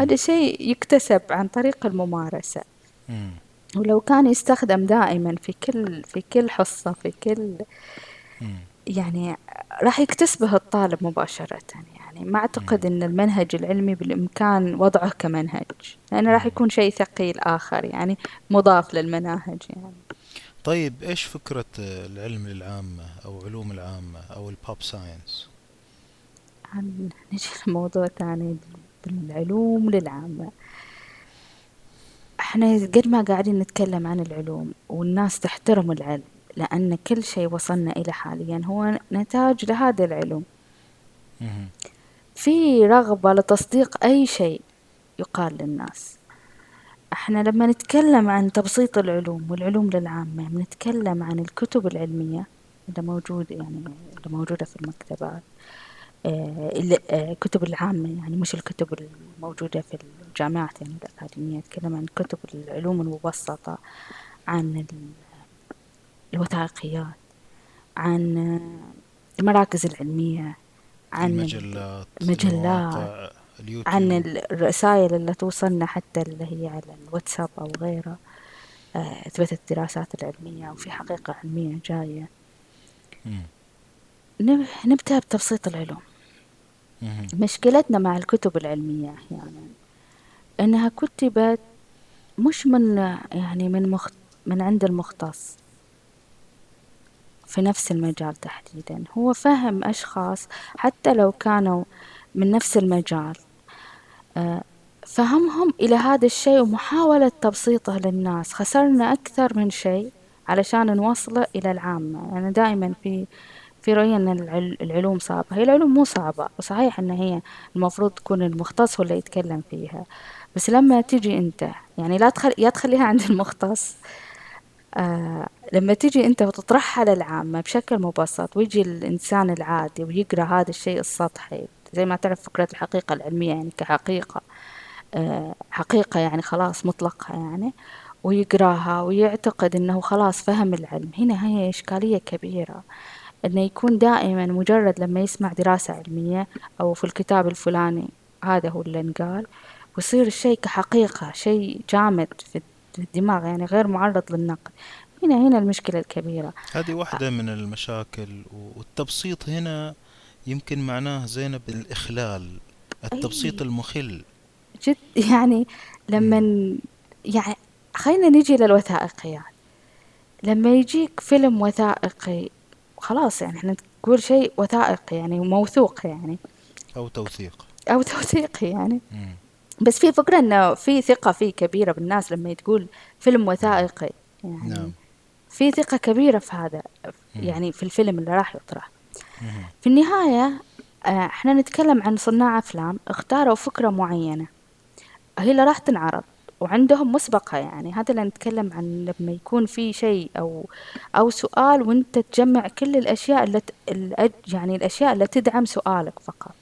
هذا شيء يكتسب عن طريق الممارسة. مم. ولو كان يستخدم دائما في كل في كل حصة في كل يعني راح يكتسبه الطالب مباشرة يعني. ما أعتقد أن المنهج العلمي بالإمكان وضعه كمنهج لأنه راح يكون شيء ثقيل آخر يعني مضاف للمناهج يعني. طيب إيش فكرة العلم العامة أو علوم العامة أو ال pop science نجي لموضوع ثاني بالعلوم للعامة إحنا قد ما قاعدين نتكلم عن العلوم والناس تحترم العلم لأن كل شيء وصلنا إلى حاليا هو نتاج لهذه العلوم. في رغبة لتصديق أي شيء يقال للناس. إحنا لما نتكلم عن تبسيط العلوم والعلوم للعامة نتكلم عن الكتب العلمية اللي موجودة يعني اللي موجودة في المكتبات الكتب آه، العامة يعني مش الكتب الموجودة في الجامعات يعني الأكاديمية. أتكلم عن كتب العلوم المبسطة عن الوثائقيات عن المراكز العلمية عن المجلات المجلات عن الرسائل اللي توصلنا حتى اللي هي على الواتساب أو غيره آه، أثبتت الدراسات العلمية وفي حقيقة علمية جاية. نبدأ بتبسيط العلوم. مشكلتنا مع الكتب العلمية أحيانا إنها كتبت مش من يعني من مخت من عند المختص. في نفس المجال تحديدا. هو فهم أشخاص حتى لو كانوا من نفس المجال. آه، فهمهم إلى هذا الشيء ومحاولة تبسيطه للناس. خسرنا أكثر من شيء علشان نوصله إلى العامة. يعني دائما في في رأيي أن العلوم صعبة. هي العلوم مو صعبة. صحيح أن هي المفروض تكون المختص هو اللي يتكلم فيها. بس لما تيجي أنت يعني لا تخل يا تخليها عند المختص. آه لما تيجي أنت وتطرحها للعامة بشكل مبسط ويجي الإنسان العادي ويقرأ هذا الشيء السطحي زي ما تعرف فكرة الحقيقة العلمية يعني كحقيقة آه حقيقة يعني خلاص مطلقة يعني ويقراها ويعتقد أنه خلاص فهم العلم. هنا هي إشكالية كبيرة أنه يكون دائما مجرد لما يسمع دراسة علمية أو في الكتاب الفلاني هذا هو اللي انقال ويصير الشيء كحقيقة شيء جامد في الدماغ يعني غير معرض للنقد. هنا هنا المشكلة الكبيرة. هذه واحدة من المشاكل والتبسيط هنا يمكن معناه زينب الإخلال التبسيط أي. المخل. جد يعني لما يعني خلينا نجي للوثائقيات لما يجيك فيلم وثائقي خلاص يعني إحنا نقول شيء وثائقي يعني موثوق يعني. أو توثيق. أو توثيق يعني. مم. بس في فكرة إنه في ثقة فيه كبيرة بالناس لما تقول فيلم وثائقي. يعني نعم. في ثقة كبيرة في هذا يعني في الفيلم اللي راح يطرح. في النهاية آه، إحنا نتكلم عن صناع أفلام اختاروا فكرة معينة. هي اللي راح تنعرض وعندهم مسبقة يعني. هذا اللي نتكلم عن لما يكون في شيء أو أو سؤال وأنت تجمع كل الأشياء اللي يعني الأشياء اللي تدعم سؤالك فقط.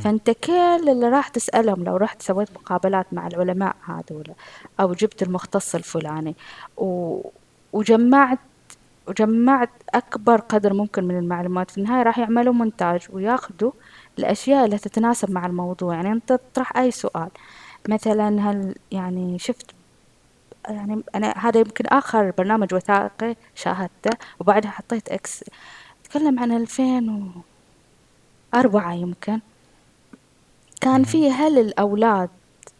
فأنت كل اللي راح تسألهم لو رحت سويت مقابلات مع العلماء هذول أو جبت المختص الفلاني و... وجمعت وجمعت أكبر قدر ممكن من المعلومات في النهاية راح يعملوا مونتاج وياخذوا الأشياء اللي تتناسب مع الموضوع. يعني أنت تطرح أي سؤال. مثلا هل يعني شفت يعني أنا هذا يمكن آخر برنامج وثائقي شاهدته وبعدها حطيت إكس تكلم عن ألفين وأربعة يمكن. كان في هل الأولاد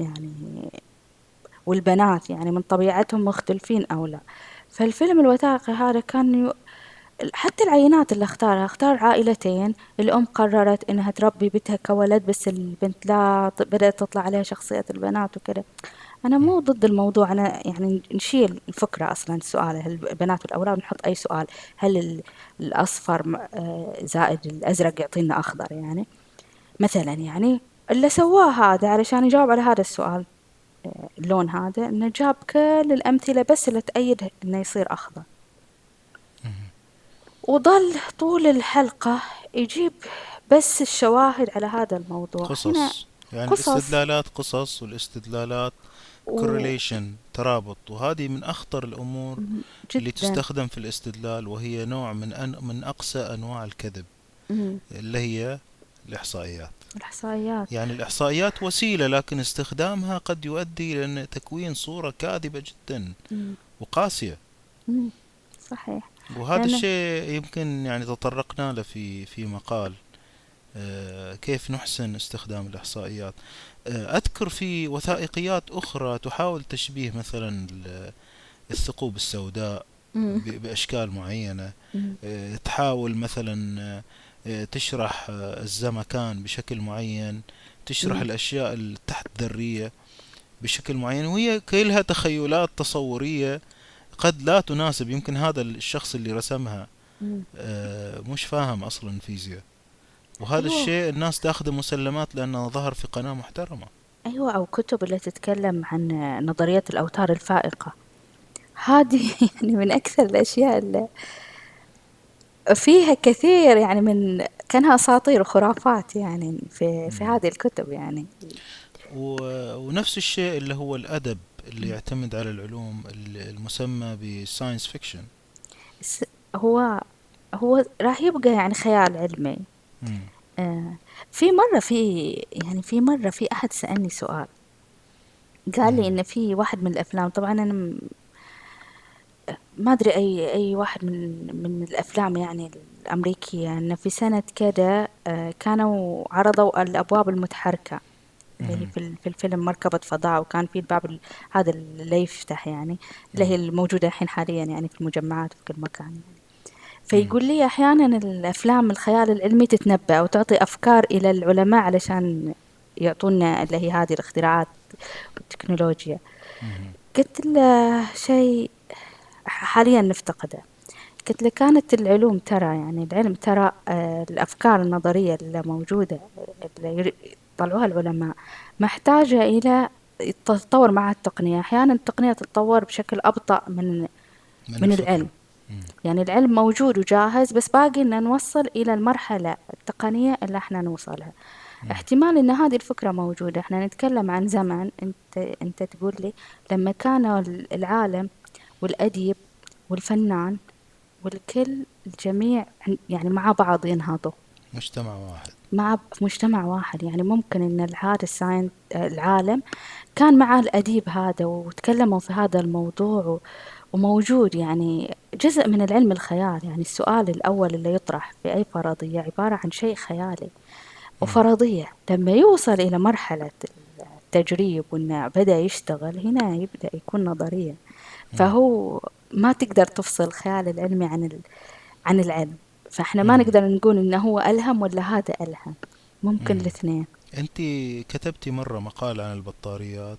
يعني والبنات يعني من طبيعتهم مختلفين أو لا. فالفيلم الوثائقي هذا كان حتى العينات اللي اختارها اختار عائلتين الأم قررت إنها تربي بنتها كولد بس البنت لا بدأت تطلع عليها شخصية البنات وكذا أنا مو ضد الموضوع أنا يعني نشيل الفكرة أصلا السؤال هل البنات والأولاد نحط أي سؤال؟ هل الأصفر آه، زائد الأزرق يعطينا أخضر يعني؟ مثلا يعني اللي سواه هذا علشان يجاوب على هذا السؤال اللون هذا إنه جاب كل الأمثلة بس اللي تأيد إنه يصير أخضر. وظل طول الحلقة يجيب بس الشواهد على هذا الموضوع. قصص. هنا يعني قصص. الاستدلالات قصص والاستدلالات correlation ترابط. وهذه من أخطر الأمور جدا اللي تستخدم في الاستدلال وهي نوع من أن من أقسى أنواع الكذب. اللي هي الإحصائيات. الإحصائيات. يعني الإحصائيات وسيلة لكن استخدامها قد يؤدي إلى تكوين صورة كاذبة جدا وقاسية. صحيح. وهذا الشيء يمكن يعني تطرقنا له في في مقال آه، كيف نحسن استخدام الإحصائيات. آه، أذكر في وثائقيات أخرى تحاول تشبيه مثلا الثقوب السوداء بأشكال معينة. آه، تحاول مثلا تشرح الزمكان بشكل معين تشرح الأشياء التحت ذرية بشكل معين وهي كلها تخيلات تصورية قد لا تناسب يمكن هذا الشخص اللي رسمها مش فاهم أصلا فيزياء وهذا أيوة. الشيء الناس تاخذه مسلمات لأنه ظهر في قناة محترمة. أيوة أو كتب اللي تتكلم عن نظرية الأوتار الفائقة. هذه <laughs> يعني من أكثر الأشياء اللي فيها كثير يعني من كانها أساطير وخرافات يعني في في هذه الكتب يعني. و... ونفس الشيء اللي هو الأدب اللي يعتمد على العلوم المسمى ب science fiction. هو هو راح يبقى يعني خيال علمي. آه في مرة في يعني في مرة في أحد سألني سؤال. قال لي إن في واحد من الأفلام طبعا أنا ما أدري أي أي واحد من من الأفلام يعني الأمريكية إن في سنة كذا آه كانوا عرضوا الأبواب المتحركة اللي هي في في الفيلم مركبة فضاء وكان في الباب هذا اللي يفتح يعني اللي هي الموجودة الحين حاليا يعني في المجمعات في كل مكان يعني. فيقول لي أحيانا الأفلام الخيال العلمي تتنبأ وتعطي أفكار إلى العلماء علشان يعطونا اللي هي هذه الاختراعات والتكنولوجيا. قلت له شيء حاليا نفتقده. قلت له كانت العلوم ترى يعني العلم ترى آه، الأفكار النظرية اللي موجودة اللي يطلعوها العلماء. محتاجة إلى تتطور مع التقنية. أحيانا التقنية تتطور بشكل أبطأ من من, من العلم. يعني العلم موجود وجاهز بس باقي إن نوصل إلى المرحلة التقنية اللي إحنا نوصلها. احتمال إن هذه الفكرة موجودة. إحنا نتكلم عن زمن. أنت أنت تقول لي لما كان العالم والأديب والفنان والكل الجميع يعني مع بعض ينهضوا مجتمع واحد. مع مجتمع واحد. يعني ممكن إن هذا الساين العالم كان مع الأديب هذا وتكلموا في هذا الموضوع وموجود. يعني جزء من العلم الخيال. يعني السؤال الأول اللي يطرح في أي فرضية عبارة عن شيء خيالي وفرضية. لما يوصل إلى مرحلة التجريب وإنه بدأ يشتغل هنا يبدأ يكون نظرية. فهو ما تقدر تفصل الخيال العلمي عن ال... عن العلم. فإحنا ما نقدر نقول إنه هو ألهم ولا هذا ألهم. ممكن الاثنين. أنت كتبتي مرة مقال عن البطاريات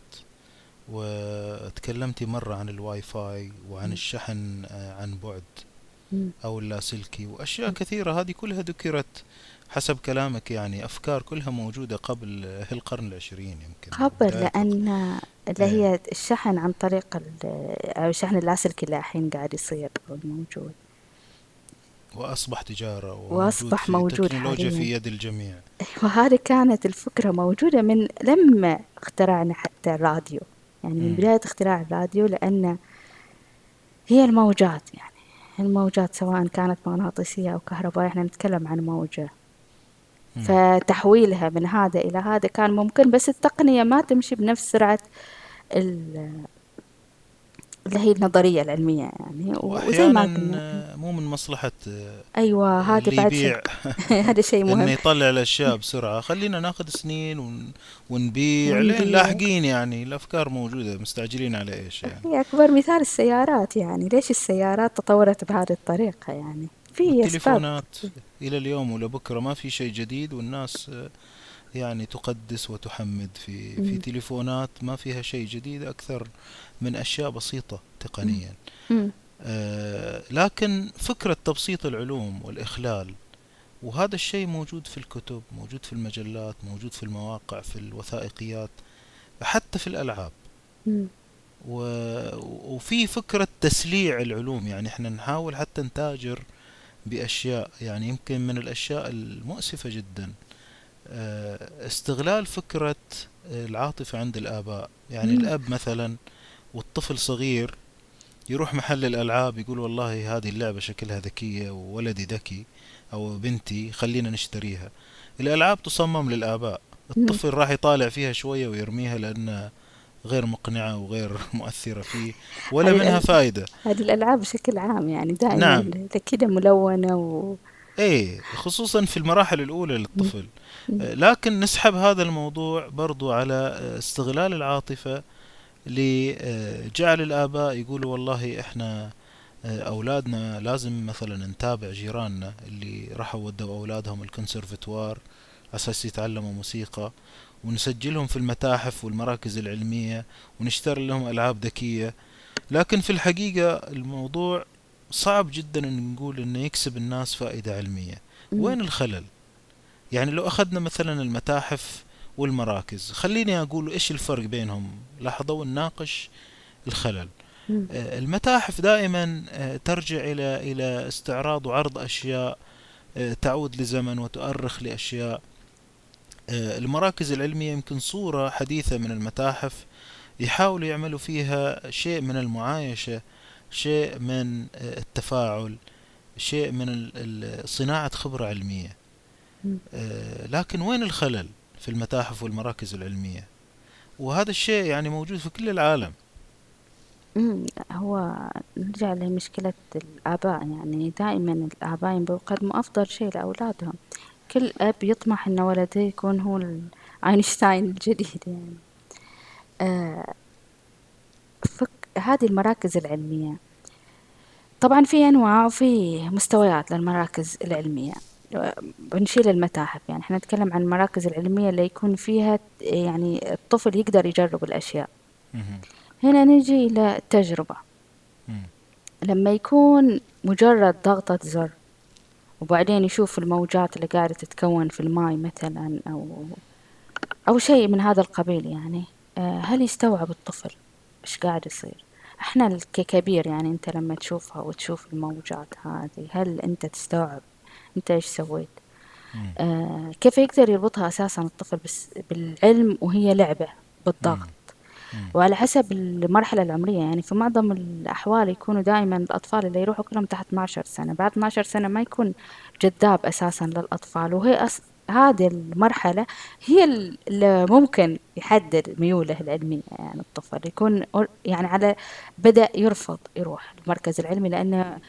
وتكلمتي مرة عن الواي فاي وعن الشحن آه، عن بعد أو اللاسلكي وأشياء كثيرة. هذه كلها ذكرت حسب كلامك يعني أفكار كلها موجودة قبل القرن العشرين يمكن. قبل لأن اللي هي إيه. الشحن عن طريق أو الشحن اللاسلكي اللي الحين قاعد يصير موجود وأصبح تجارة وأصبح موجود تكنولوجيا في يد الجميع. وهذه كانت الفكرة موجودة من لما اخترعنا حتى الراديو. يعني من بداية اختراع الراديو لأن هي الموجات يعني الموجات سواء كانت مغناطيسية أو كهربائية إحنا نتكلم عن موجة. فتحويلها من هذا إلى هذا كان ممكن بس التقنية ما تمشي بنفس سرعة اللي هي النظرية العلمية يعني وزي ما قلنا. مو من مصلحة أيوة هذا بعد شيء. <laughs> هذا شيء مهم. إنه يطلع الأشياء بسرعة. خلينا ناخذ سنين ون... ونبيع. لين لاحقين يعني الأفكار موجودة مستعجلين على إيش يعني. هي أكبر مثال السيارات يعني. ليش السيارات تطورت بهذه الطريقة يعني؟ في التليفونات إلى اليوم ولبكرة ما في شيء جديد والناس يعني تقدس وتحمد في في تليفونات ما فيها شيء جديد أكثر من أشياء بسيطة تقنيا. آه لكن فكرة تبسيط العلوم والإخلال وهذا الشيء موجود في الكتب موجود في المجلات موجود في المواقع في الوثائقيات حتى في الألعاب. و... وفي فكرة تسليع العلوم يعني إحنا نحاول حتى نتاجر بأشياء يعني يمكن من الأشياء المؤسفة جدا. استغلال فكرة العاطفة عند الآباء. يعني الأب مثلا والطفل صغير يروح محل الألعاب يقول والله هذه اللعبة شكلها ذكية وولدي ذكي أو بنتي خلينا نشتريها. الألعاب تصمم للآباء. الطفل راح يطالع فيها شوية ويرميها لأنها غير مقنعة وغير <laughs> مؤثرة فيه ولا منها فائدة هذه الألعاب بشكل عام يعني دائما نعم. كده ملونة و... إيه خصوصا في المراحل الأولى للطفل. لكن نسحب هذا الموضوع برضو على استغلال العاطفة لجعل الآباء يقولوا والله إحنا أولادنا لازم مثلا نتابع جيراننا اللي راحوا ودوا أولادهم الكونسرفتوار أساس يتعلموا موسيقى ونسجلهم في المتاحف والمراكز العلمية ونشتري لهم ألعاب ذكية. لكن في الحقيقة الموضوع صعب جدا إن نقول إنه يكسب الناس فائدة علمية. وين الخلل؟ يعني لو أخذنا مثلا المتاحف والمراكز خليني أقول إيش الفرق بينهم؟ لاحظوا نناقش الخلل. آه، المتاحف دائما آه، ترجع إلى إلى استعراض وعرض أشياء آه، تعود لزمن وتؤرخ لأشياء. المراكز العلمية يمكن صورة حديثة من المتاحف يحاولوا يعملوا فيها شيء من المعايشة. شيء من التفاعل شيء من صناعة خبرة علمية. لكن وين الخلل في المتاحف والمراكز العلمية؟ وهذا الشيء يعني موجود في كل العالم. هو نرجع لمشكلة الآباء يعني دائما الآباء بيقدموا أفضل شيء لأولادهم. كل أب يطمح إن ولده يكون هو أينشتاين الجديد يعني. آه فك هذه المراكز العلمية. طبعا في أنواع وفي مستويات للمراكز العلمية. بنشيل المتاحف يعني إحنا نتكلم عن المراكز العلمية اللي يكون فيها يعني الطفل يقدر يجرب الأشياء. هنا نجي إلى التجربة. لما يكون مجرد ضغطة زر وبعدين يشوف الموجات اللي قاعدة تتكون في الماي مثلا أو أو شيء من هذا القبيل يعني آه، هل يستوعب الطفل؟ إيش قاعد يصير؟ إحنا ككبير يعني أنت لما تشوفها وتشوف الموجات هذه هل أنت تستوعب أنت إيش سويت؟ آه كيف يقدر يربطها أساسا الطفل بس بالعلم وهي لعبة بالضغط؟ وعلى حسب المرحلة العمرية يعني في معظم الأحوال يكونوا دائما الأطفال اللي يروحوا كلهم تحت 12 سنة بعد 12 سنة ما يكون جذاب أساسا للأطفال وهي أس... هذه المرحلة هي اللي ممكن يحدد ميوله العلمية يعني الطفل يكون يعني على بدأ يرفض يروح المركز العلمي لأنه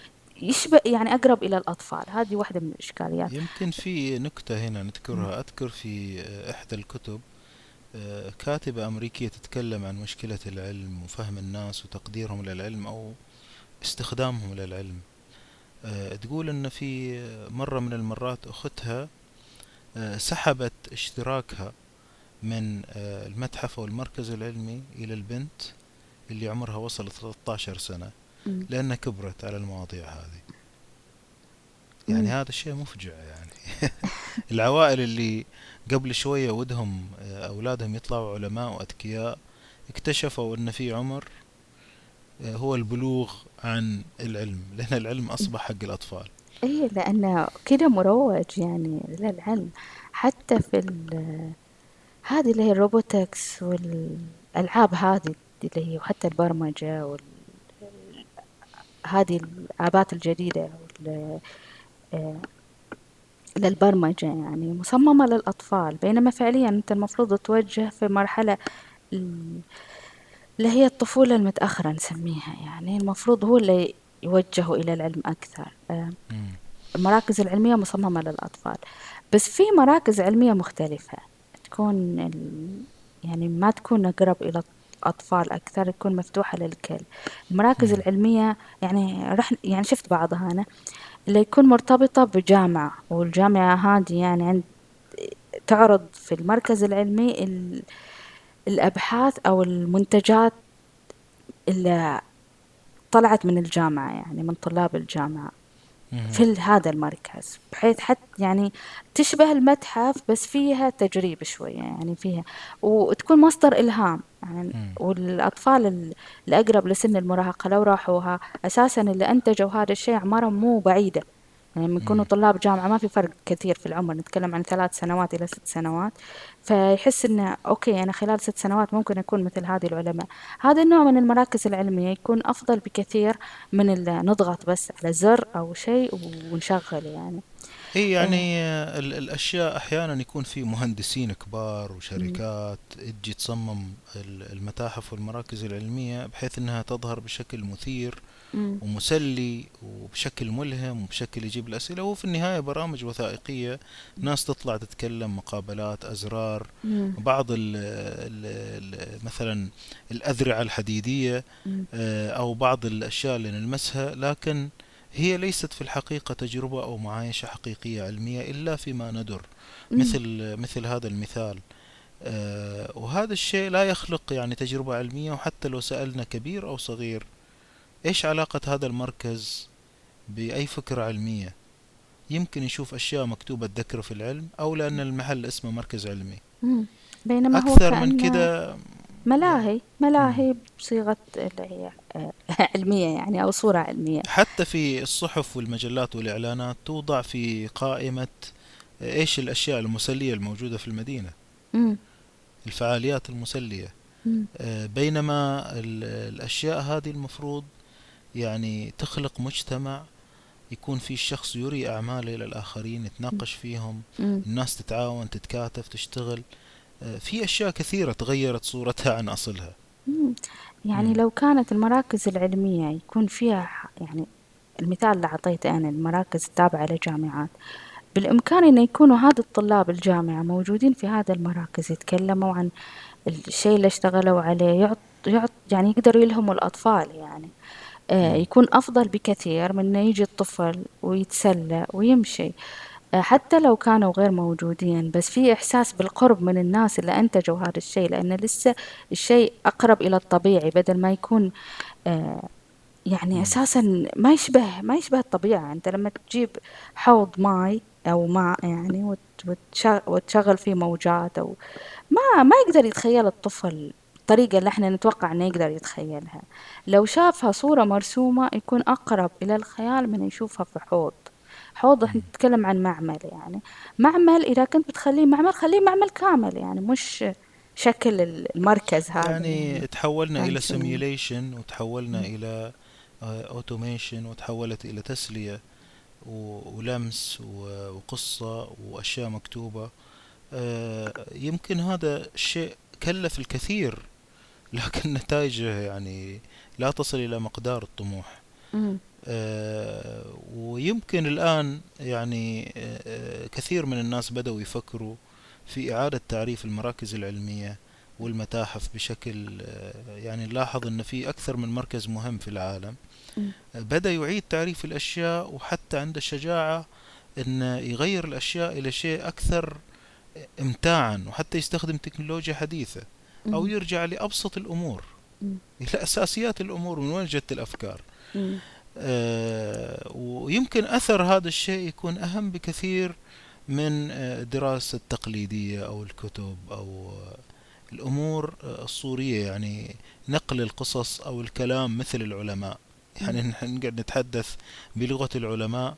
يشبه يعني أقرب إلى الأطفال. هذه واحدة من الإشكاليات. يمكن في نكتة هنا نذكرها. أذكر في إحدى الكتب آه، كاتبة أمريكية تتكلم عن مشكلة العلم وفهم الناس وتقديرهم للعلم أو استخدامهم للعلم. آه، تقول أن في مرة من المرات أختها سحبت اشتراكها من المتحف أو المركز العلمي إلى البنت اللي عمرها وصل 13 سنة لأنها كبرت على المواضيع هذه. يعني هذا الشيء مفجع يعني. <laughs> العوائل اللي قبل شوية ودهم آه، أولادهم يطلعوا علماء وأذكياء اكتشفوا أن في عمر آه، هو البلوغ عن العلم لأن العلم أصبح حق الأطفال. إيه لأنه كده مروج يعني للعلم. حتى في هذه اللي هي الروبوتكس والألعاب هذه اللي هي وحتى البرمجة وال هذه الآبات الجديدة آه، للبرمجة يعني مصممة للأطفال. بينما فعليا أنت المفروض توجه في مرحلة اللي هي الطفولة المتأخرة نسميها. يعني المفروض هو اللي يوجهوا إلى العلم أكثر. آه، المراكز العلمية مصممة للأطفال. بس في مراكز علمية مختلفة. تكون يعني ما تكون أقرب إلى الأطفال أكثر تكون مفتوحة للكل. المراكز العلمية يعني رح يعني شفت بعضها أنا اللي يكون مرتبطة بجامعة. والجامعة هذه يعني عند تعرض في المركز العلمي الأبحاث أو المنتجات اللي طلعت من الجامعة يعني من طلاب الجامعة في هذا المركز بحيث حتى يعني تشبه المتحف بس فيها تجريب شوية يعني فيها وتكون مصدر إلهام يعني. والأطفال الأقرب لسن المراهقة لو راحوها أساسا اللي أنتجوا هذا الشيء أعمارهم مو بعيدة. لما يكونوا طلاب جامعة ما في فرق كثير في العمر نتكلم عن ثلاث سنوات إلى ست سنوات. فيحس إنه okay أنا خلال ست سنوات ممكن أكون مثل هذه العلماء. هذا النوع من المراكز العلمية يكون أفضل بكثير من نضغط بس على زر أو شيء ونشغل يعني. إي يعني آه. الأشياء أحيانا يكون في مهندسين كبار وشركات تجي تصمم المتاحف والمراكز العلمية بحيث إنها تظهر بشكل مثير ومسلي وبشكل ملهم وبشكل يجيب الأسئلة. وفي النهاية برامج وثائقية ناس تطلع تتكلم مقابلات أزرار. بعض ال ال مثلا الأذرعة الحديدية آه، أو بعض الأشياء اللي نلمسها. لكن هي ليست في الحقيقة تجربة أو معايشة حقيقية علمية إلا فيما ندر. مثل مثل هذا المثال. آه، وهذا الشيء لا يخلق يعني تجربة علمية. وحتى لو سألنا كبير أو صغير إيش علاقة هذا المركز بأي فكرة علمية؟ يمكن يشوف أشياء مكتوبة تذكره في العلم أو لأن المحل اسمه مركز علمي. بينما أكثر هو من كده ملاهي ملاهي بصيغة آه، علمية يعني أو صورة علمية. حتى في الصحف والمجلات والإعلانات توضع في قائمة إيش الأشياء المسلية الموجودة في المدينة. مم. الفعاليات المسلية. مم. آه، بينما الأشياء هذه المفروض يعني تخلق مجتمع يكون في الشخص يري أعماله إلى الآخرين يتناقش فيهم الناس تتعاون تتكاتف تشتغل. آه، في أشياء كثيرة تغيرت صورتها عن أصلها. يعني. لو كانت المراكز العلمية يكون فيها يعني المثال اللي أعطيته أنا المراكز التابعة لجامعات بالإمكان أن يكونوا هذا الطلاب الجامعة موجودين في هذا المراكز يتكلموا عن الشيء اللي اشتغلوا عليه يعط, يعط يعني يقدروا يلهموا الأطفال يعني. يكون أفضل بكثير من إنه يجي الطفل ويتسلى ويمشي. آه، حتى لو كانوا غير موجودين بس في إحساس بالقرب من الناس اللي أنتجوا هذا الشيء لأن لسه الشيء أقرب إلى الطبيعي بدل ما يكون آه، يعني أساسا ما يشبه ما يشبه الطبيعة. أنت لما تجيب حوض ماي أو ماء يعني وتشغل فيه موجات أو ما ما يقدر يتخيل الطفل الطريقة اللي إحنا نتوقع إنه يقدر يتخيلها. لو شافها صورة مرسومة يكون أقرب إلى الخيال من يشوفها في حوض. حوض إحنا نتكلم عن معمل يعني. معمل إذا كنت بتخليه معمل خليه معمل كامل يعني مش شكل المركز هذا. يعني, تحولنا إلى simulation وتحولنا م. إلى automation آه، وتحولت إلى تسلية ولمس وقصة وأشياء مكتوبة. آه، يمكن هذا الشيء كلف الكثير لكن نتائجه يعني لا تصل إلى مقدار الطموح. آه ويمكن الآن يعني آه كثير من الناس بدأوا يفكروا في إعادة تعريف المراكز العلمية والمتاحف بشكل آه يعني نلاحظ أن في أكثر من مركز مهم في العالم. بدأ يعيد تعريف الأشياء وحتى عنده الشجاعة أن يغير الأشياء إلى شيء أكثر امتاعا وحتى يستخدم تكنولوجيا حديثة. أو يرجع لأبسط الأمور إلى أساسيات الأمور من وين جت الأفكار. آه ويمكن أثر هذا الشيء يكون أهم بكثير من الدراسة آه، التقليدية أو الكتب أو الأمور آه، الصورية يعني نقل القصص أو الكلام مثل العلماء. يعني نقعد نتحدث بلغة العلماء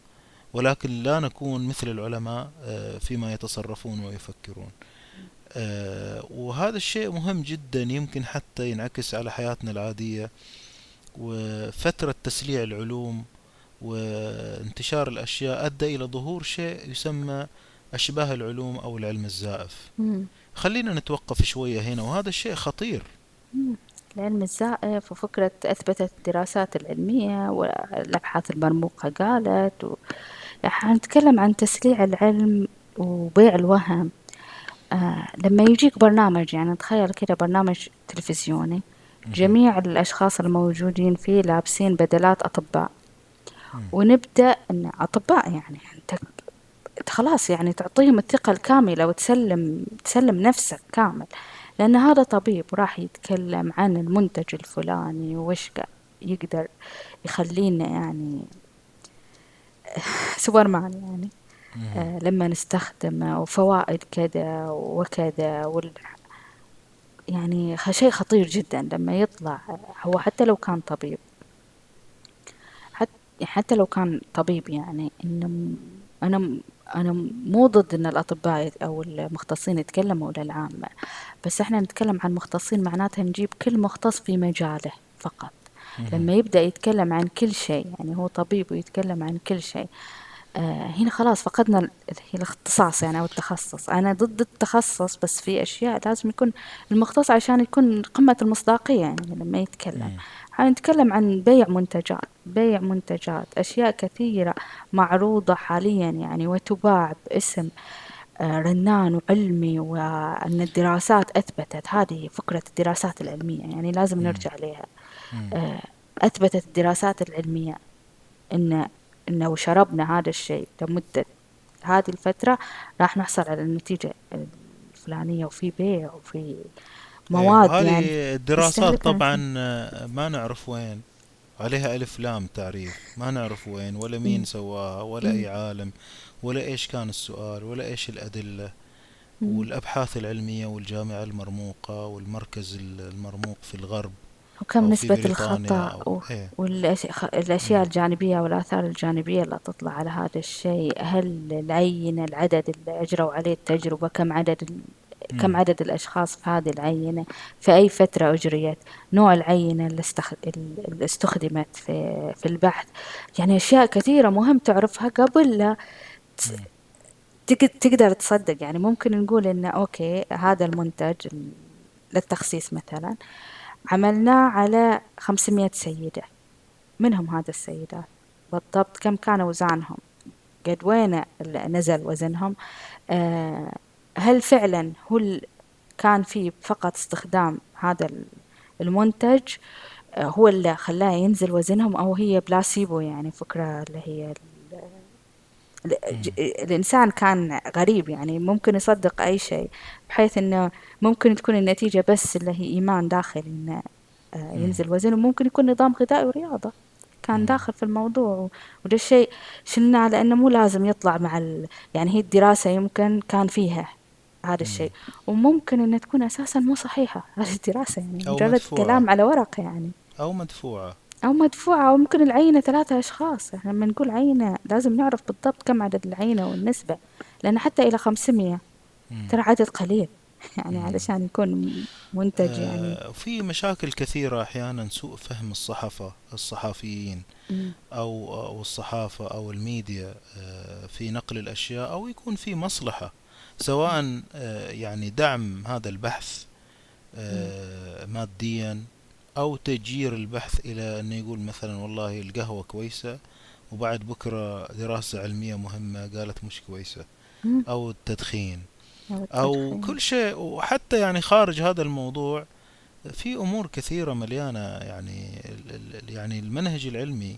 ولكن لا نكون مثل العلماء آه، فيما يتصرفون ويفكرون. آه، وهذا الشيء مهم جدا يمكن حتى ينعكس على حياتنا العادية. وفترة تسليع العلوم وانتشار الأشياء أدى إلى ظهور شيء يسمى أشباه العلوم أو العلم الزائف. خلينا نتوقف شوية هنا وهذا الشيء خطير. العلم الزائف وفكرة أثبتت الدراسات العلمية والأبحاث المرموقة قالت و... نتكلم عن تسليع العلم وبيع الوهم. آه لما يجيك برنامج يعني تخيل كده برنامج تلفزيوني جميع الأشخاص الموجودين فيه لابسين بدلات أطباء. ونبدأ أن أطباء يعني أنت خلاص يعني تعطيهم الثقة الكاملة وتسلم تسلم نفسك كامل. لأن هذا طبيب راح يتكلم عن المنتج الفلاني وش يقدر يخلينا يعني <laughs> سوبرمان يعني. آه لما نستخدمه وفوائد كذا وكذا وال يعني شيء خطير جدا لما يطلع هو حتى لو كان طبيب. حتى حتى لو كان طبيب يعني إنه أنا أنا مو ضد إن الأطباء أو المختصين يتكلموا للعامة بس إحنا نتكلم عن مختصين معناتها نجيب كل مختص في مجاله فقط. لما يبدأ يتكلم عن كل شيء يعني هو طبيب ويتكلم عن كل شيء آه هنا خلاص فقدنا الاختصاص يعني أو التخصص. أنا ضد التخصص بس في أشياء لازم يكون المختص عشان يكون قمة المصداقية يعني لما يتكلم. حنتكلم عن بيع منتجات بيع منتجات أشياء كثيرة معروضة حاليا يعني وتباع باسم آه، رنان وعلمي وأن الدراسات أثبتت. هذه فكرة الدراسات العلمية يعني لازم نرجع لها آه، أثبتت الدراسات العلمية أن لو شربنا هذا الشيء لمدة هذه الفترة راح نحصل على النتيجة الفلانية وفي بيع وفي مواد هذه يعني الدراسات طبعا ما نعرف وين. عليها ألف لام تعريف. ما نعرف وين ولا مين سواها ولا أي عالم ولا إيش كان السؤال ولا إيش الأدلة. والأبحاث العلمية والجامعة المرموقة والمركز المرموق في الغرب. وكم نسبة الخطأ إيه. والأشياء الجانبية والآثار الجانبية اللي تطلع على هذا الشيء. هل العينة العدد اللي أجروا عليه التجربة كم عدد كم عدد الأشخاص في هذه العينة؟ في أي فترة أجريت؟ نوع العينة اللي, استخ... اللي استخدمت في, في البحث. يعني أشياء كثيرة مهم تعرفها قبل لا تقدر تصدق. يعني ممكن نقول إنه أوكي هذا المنتج للتخسيس مثلا. عملناه على خمسمية سيدة. منهم هذا السيدات بالضبط كم كان وزنهم قد وين نزل وزنهم؟ آه هل فعلا هو كان في فقط استخدام هذا المنتج آه، هو اللي خلاه ينزل وزنهم أو هي بلاسيبو يعني فكرة اللي هي الإنسان كان غريب يعني ممكن يصدق أي شيء بحيث إنه ممكن تكون النتيجة بس اللي هي إيمان داخلي إنه آه، ينزل وزن وممكن يكون نظام غذائي ورياضة كان داخل في الموضوع. وده الشيء شلناه لأنه مو لازم يطلع مع ال... يعني هي الدراسة يمكن كان فيها هذا الشيء. وممكن إنها تكون أساسا مو صحيحة هذه الدراسة يعني مجرد كلام على ورق يعني. أو مدفوعة. أو مدفوعة أو ممكن العينة ثلاثة أشخاص. إحنا لما نقول عينة لازم نعرف بالضبط كم عدد العينة والنسبة لأن حتى إلى 500 ترى عدد قليل. <laughs> يعني علشان يكون منتج آه، يعني. في مشاكل كثيرة أحيانا سوء فهم الصحفة الصحفيين أو أو الصحافة أو الميديا آه، في نقل الأشياء أو يكون في مصلحة. سواء آه، يعني دعم هذا البحث آه، ماديا أو تجير البحث إلى أنه يقول مثلا والله القهوة كويسة وبعد بكرة دراسة علمية مهمة قالت مش كويسة. أو التدخين. أو كل شيء. وحتى يعني خارج هذا الموضوع في أمور كثيرة مليانة يعني يعني المنهج العلمي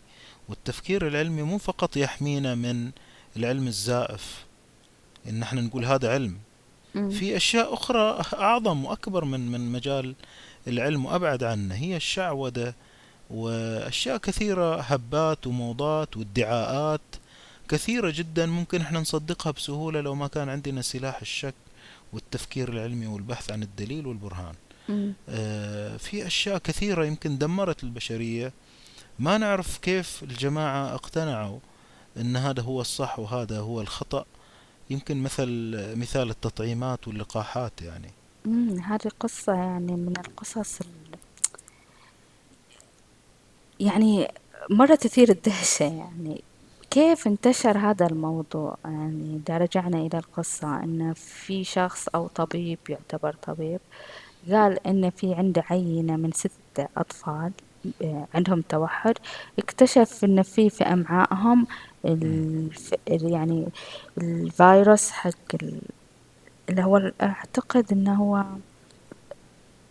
والتفكير العلمي مو فقط يحمينا من العلم الزائف إن إحنا نقول هذا علم. في أشياء أخرى أعظم وأكبر من من مجال العلم وابعد عنه. هي الشعوذة وأشياء كثيرة هبات وموضات وادعاءات كثيرة جدا ممكن إحنا نصدقها بسهولة لو ما كان عندنا سلاح الشك والتفكير العلمي والبحث عن الدليل والبرهان. آه في أشياء كثيرة يمكن دمرت البشرية. ما نعرف كيف الجماعة اقتنعوا إن هذا هو الصح وهذا هو الخطأ. يمكن مثل مثال التطعيمات واللقاحات يعني. امم هذه قصة يعني من القصص ال... يعني مرة تثير الدهشة يعني. كيف انتشر هذا الموضوع؟ يعني إذا رجعنا إلى القصة إن في شخص أو طبيب يعتبر طبيب قال إن في عنده عينة من ستة أطفال آه، عندهم توحد. اكتشف إن في في أمعائهم الف... يعني الفيروس حق ال... اللي هو أعتقد إنه هو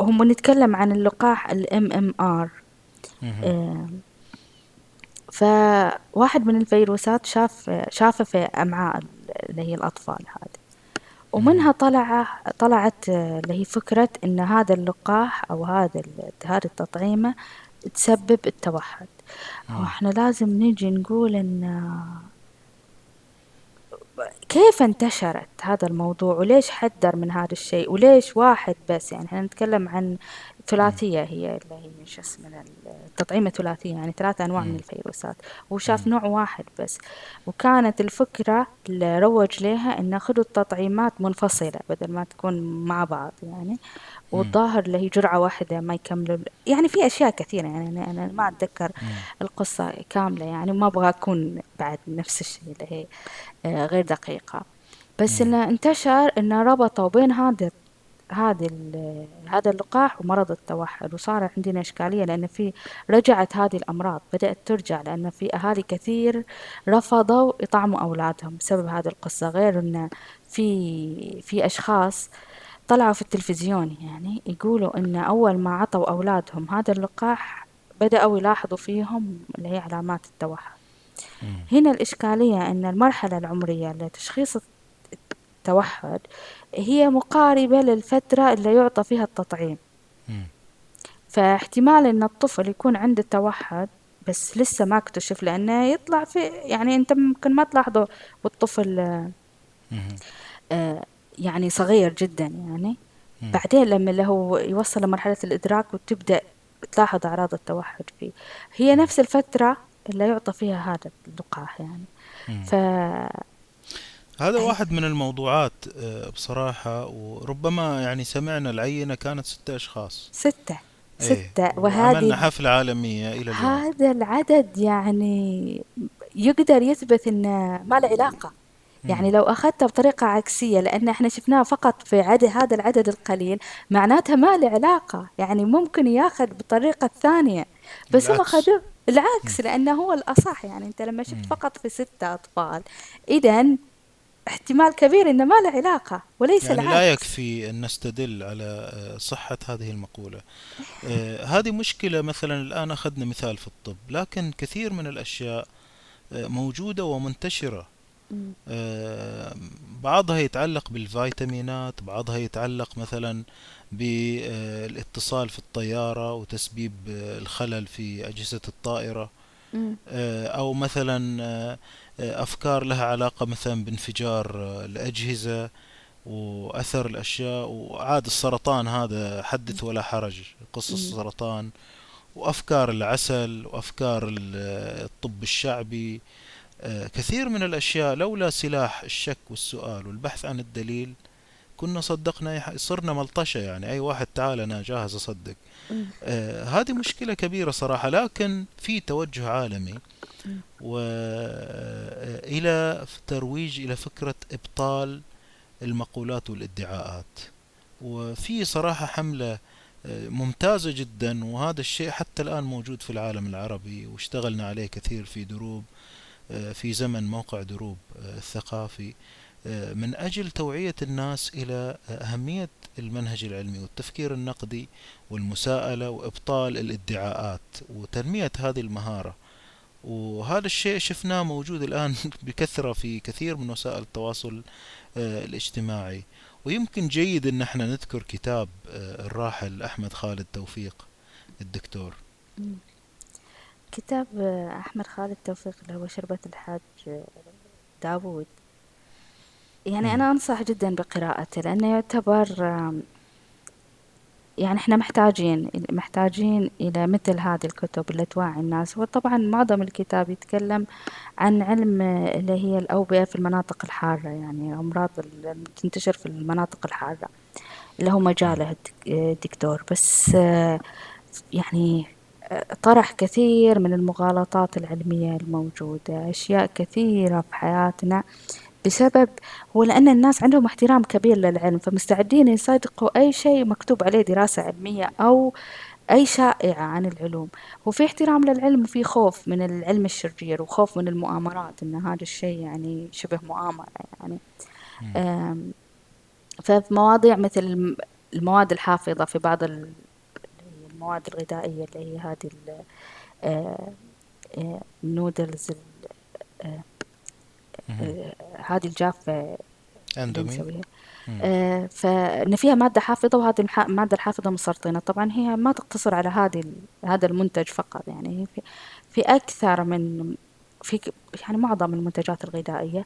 هم نتكلم عن اللقاح الام إم آر. فواحد من الفيروسات شاف شافه في أمعاء اللي هي الأطفال هذه. ومنها طلع طلعت اللي هي فكرة إن هذا اللقاح أو هذا هذه التطعيمة تسبب التوحد. وإحنا لازم نيجي نقول إن كيف انتشرت هذا الموضوع وليش حذر من هذا الشيء وليش واحد بس؟ يعني إحنا نتكلم عن ثلاثية هي اللي هي شو اسمه التطعيمة ثلاثية يعني ثلاثة أنواع من الفيروسات وشاف نوع واحد بس وكانت الفكرة اللي روج لها إن أخذوا التطعيمات منفصلة بدل ما تكون مع بعض يعني والظاهر اللي هي جرعة واحدة ما يكملوا يعني في أشياء كثيرة يعني أنا ما أتذكر القصة كاملة يعني ما أبغى أكون بعد نفس الشيء اللي هي آه، غير دقيقة. بس إنه انتشر إنه ربطوا بين هذا هذا هذا اللقاح ومرض التوحد. وصار عندنا إشكالية لأن في رجعت هذه الأمراض بدأت ترجع لأن في أهالي كثير رفضوا يطعموا أولادهم بسبب هذه القصة. غير أن في في أشخاص طلعوا في التلفزيون يعني يقولوا أن أول ما عطوا أولادهم هذا اللقاح بدأوا يلاحظوا فيهم اللي هي علامات التوحد. هنا الإشكالية أن المرحلة العمرية لتشخيص التوحد هي مقاربة للفترة اللي يعطى فيها التطعيم. فاحتمال إن الطفل يكون عنده توحد بس لسه ما اكتشف لأنه يطلع في يعني أنت ممكن ما تلاحظه والطفل آه يعني صغير جدا يعني. بعدين لما اللي هو يوصل لمرحلة الإدراك وتبدأ تلاحظ أعراض التوحد فيه. هي نفس الفترة اللي يعطى فيها هذا اللقاح يعني. ف هذا واحد من الموضوعات آه، بصراحة وربما يعني سمعنا العينة كانت ستة أشخاص. ستة. إيه، ستة. وهذه عملنا حفلة عالمية إلى اليوم. هذا العدد يعني يقدر يثبت إنه ما له علاقة. يعني لو أخذتها بطريقة عكسية لأن إحنا شفناها فقط في عدد هذا العدد القليل معناتها ما له علاقة. يعني ممكن ياخذ بطريقة ثانية بس هم أخذوه العكس لأنه هو الأصح. يعني أنت لما شفت فقط في ستة أطفال إذا احتمال كبير إنه ما له علاقة وليس يعني العكس. لا يكفي أن نستدل على آه، صحة هذه المقولة. آه، هذه مشكلة مثلا الآن أخذنا مثال في الطب لكن كثير من الأشياء آه، موجودة ومنتشرة. بعضها يتعلق بالفيتامينات بعضها يتعلق مثلا بالاتصال في الطيارة وتسبيب الخلل في أجهزة الطائرة. أو مثلا أفكار لها علاقة مثلا بانفجار الأجهزة وأثر الأشياء وعاد السرطان هذا حدث ولا حرج قصص السرطان وأفكار العسل وأفكار الطب الشعبي. كثير من الأشياء لولا سلاح الشك والسؤال والبحث عن الدليل كنا صدقنا صرنا ملطشة يعني. أي واحد تعال أنا جاهز أصدق. آه هذه مشكلة كبيرة صراحة. لكن في توجه عالمي وإلى ترويج إلى فكرة إبطال المقولات والادعاءات. وفي صراحة حملة آه، ممتازة جدا. وهذا الشيء حتى الآن موجود في العالم العربي واشتغلنا عليه كثير في دروب. آه، في زمن موقع دروب آه، الثقافي. من أجل توعية الناس إلى أهمية المنهج العلمي والتفكير النقدي والمساءلة وإبطال الادعاءات وتنمية هذه المهارة. وهذا الشيء شفناه موجود الآن <laughs> بكثرة في كثير من وسائل التواصل آه، الاجتماعي. ويمكن جيد إن إحنا نذكر كتاب آه، الراحل أحمد خالد توفيق الدكتور. كتاب آه، أحمد خالد توفيق اللي هو شربة الحاج داوود. يعني أنا أنصح جدا بقراءته لأنه يعتبر يعني إحنا محتاجين محتاجين إلى مثل هذه الكتب اللي توعي الناس. وطبعا معظم الكتاب يتكلم عن علم اللي هي الأوبئة في المناطق الحارة يعني أمراض اللي تنتشر في المناطق الحارة اللي هو مجاله الدكتور. بس يعني طرح كثير من المغالطات العلمية الموجودة أشياء كثيرة في حياتنا بسبب هو لأن الناس عندهم احترام كبير للعلم فمستعدين يصدقوا أي شيء مكتوب عليه دراسة علمية أو أي شائعة عن العلوم. وفي احترام للعلم وفي خوف من العلم الشرير وخوف من المؤامرات إن هذا الشيء يعني شبه مؤامرة يعني. ففي مواضيع مثل المواد الحافظة في بعض المواد الغذائية اللي هي هذه النودلز آه، هذه الجافة أندومي. آه فإن فيها مادة حافظة وهذه المادة الحافظة مسرطنة طبعا هي ما تقتصر على هذه هذا المنتج فقط يعني في, في أكثر من في يعني معظم المنتجات الغذائية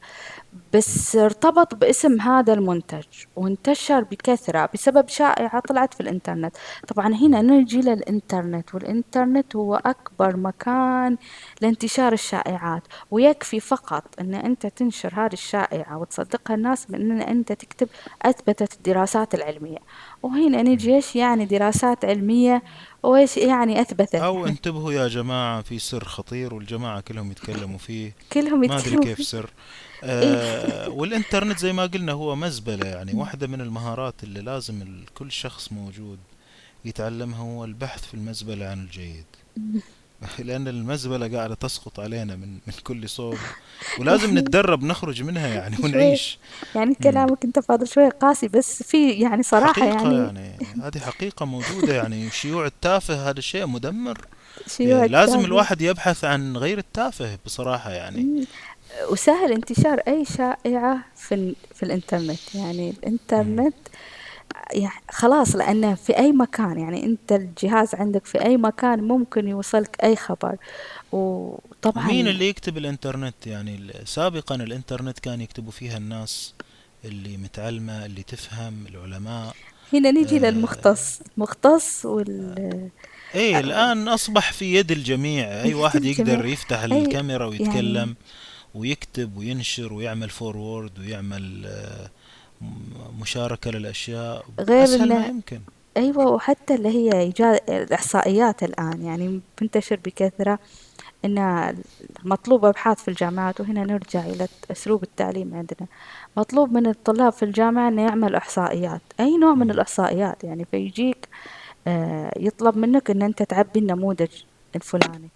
بس ارتبط باسم هذا المنتج وانتشر بكثرة بسبب شائعة طلعت في الإنترنت. طبعا هنا نجي للإنترنت والإنترنت هو أكبر مكان لانتشار الشائعات ويكفي فقط أن أنت تنشر هذه الشائعة وتصدقها الناس من أن أنت تكتب أثبتت الدراسات العلمية. وهنا نجي إيش يعني دراسات علمية؟ وإيش يعني أثبتت أو انتبهوا يا جماعة في سر خطير والجماعة كلهم يتكلموا فيه. كلهم يتكلموا ما أدري كيف سر. <laughs> آه والإنترنت زي ما قلنا هو مزبلة يعني. واحدة من المهارات اللي لازم كل شخص موجود يتعلمها هو البحث في المزبلة عن الجيد. <laughs> لأن المزبلة قاعدة تسقط علينا من من كل صوب. ولازم نتدرب نخرج منها يعني <laughs> ونعيش. يعني كلامك أنت فاضل شوية قاسي بس في يعني صراحة حقيقة يعني يعني هذه حقيقة موجودة يعني. شيوع التافه هذا الشيء مدمر. شيوع لازم التافه. الواحد يبحث عن غير التافه بصراحة يعني. وسهل انتشار أي شائعة في في الإنترنت. يعني الإنترنت يعني خلاص لأنه في أي مكان يعني أنت الجهاز عندك في أي مكان ممكن يوصلك أي خبر. وطبعا مين اللي يكتب الإنترنت؟ يعني سابقا الإنترنت كان يكتبوا فيها الناس اللي متعلمة اللي تفهم العلماء. هنا نيجي آه للمختص. مختص وال إيه الآن أصبح في يد الجميع. أي واحد يقدر يفتح الكاميرا ويتكلم يعني ويكتب وينشر ويعمل فورورد ويعمل آه مشاركة للأشياء. غير أسهل ما يمكن. أيوة وحتى اللي هي الإحصائيات الآن. يعني منتشر بكثرة أن مطلوب أبحاث في الجامعات وهنا نرجع إلى أسلوب التعليم عندنا. مطلوب من الطلاب في الجامعة أنه يعمل إحصائيات أي نوع من الإحصائيات. يعني فيجيك آه، يطلب منك أن أنت تعبي النموذج الفلاني.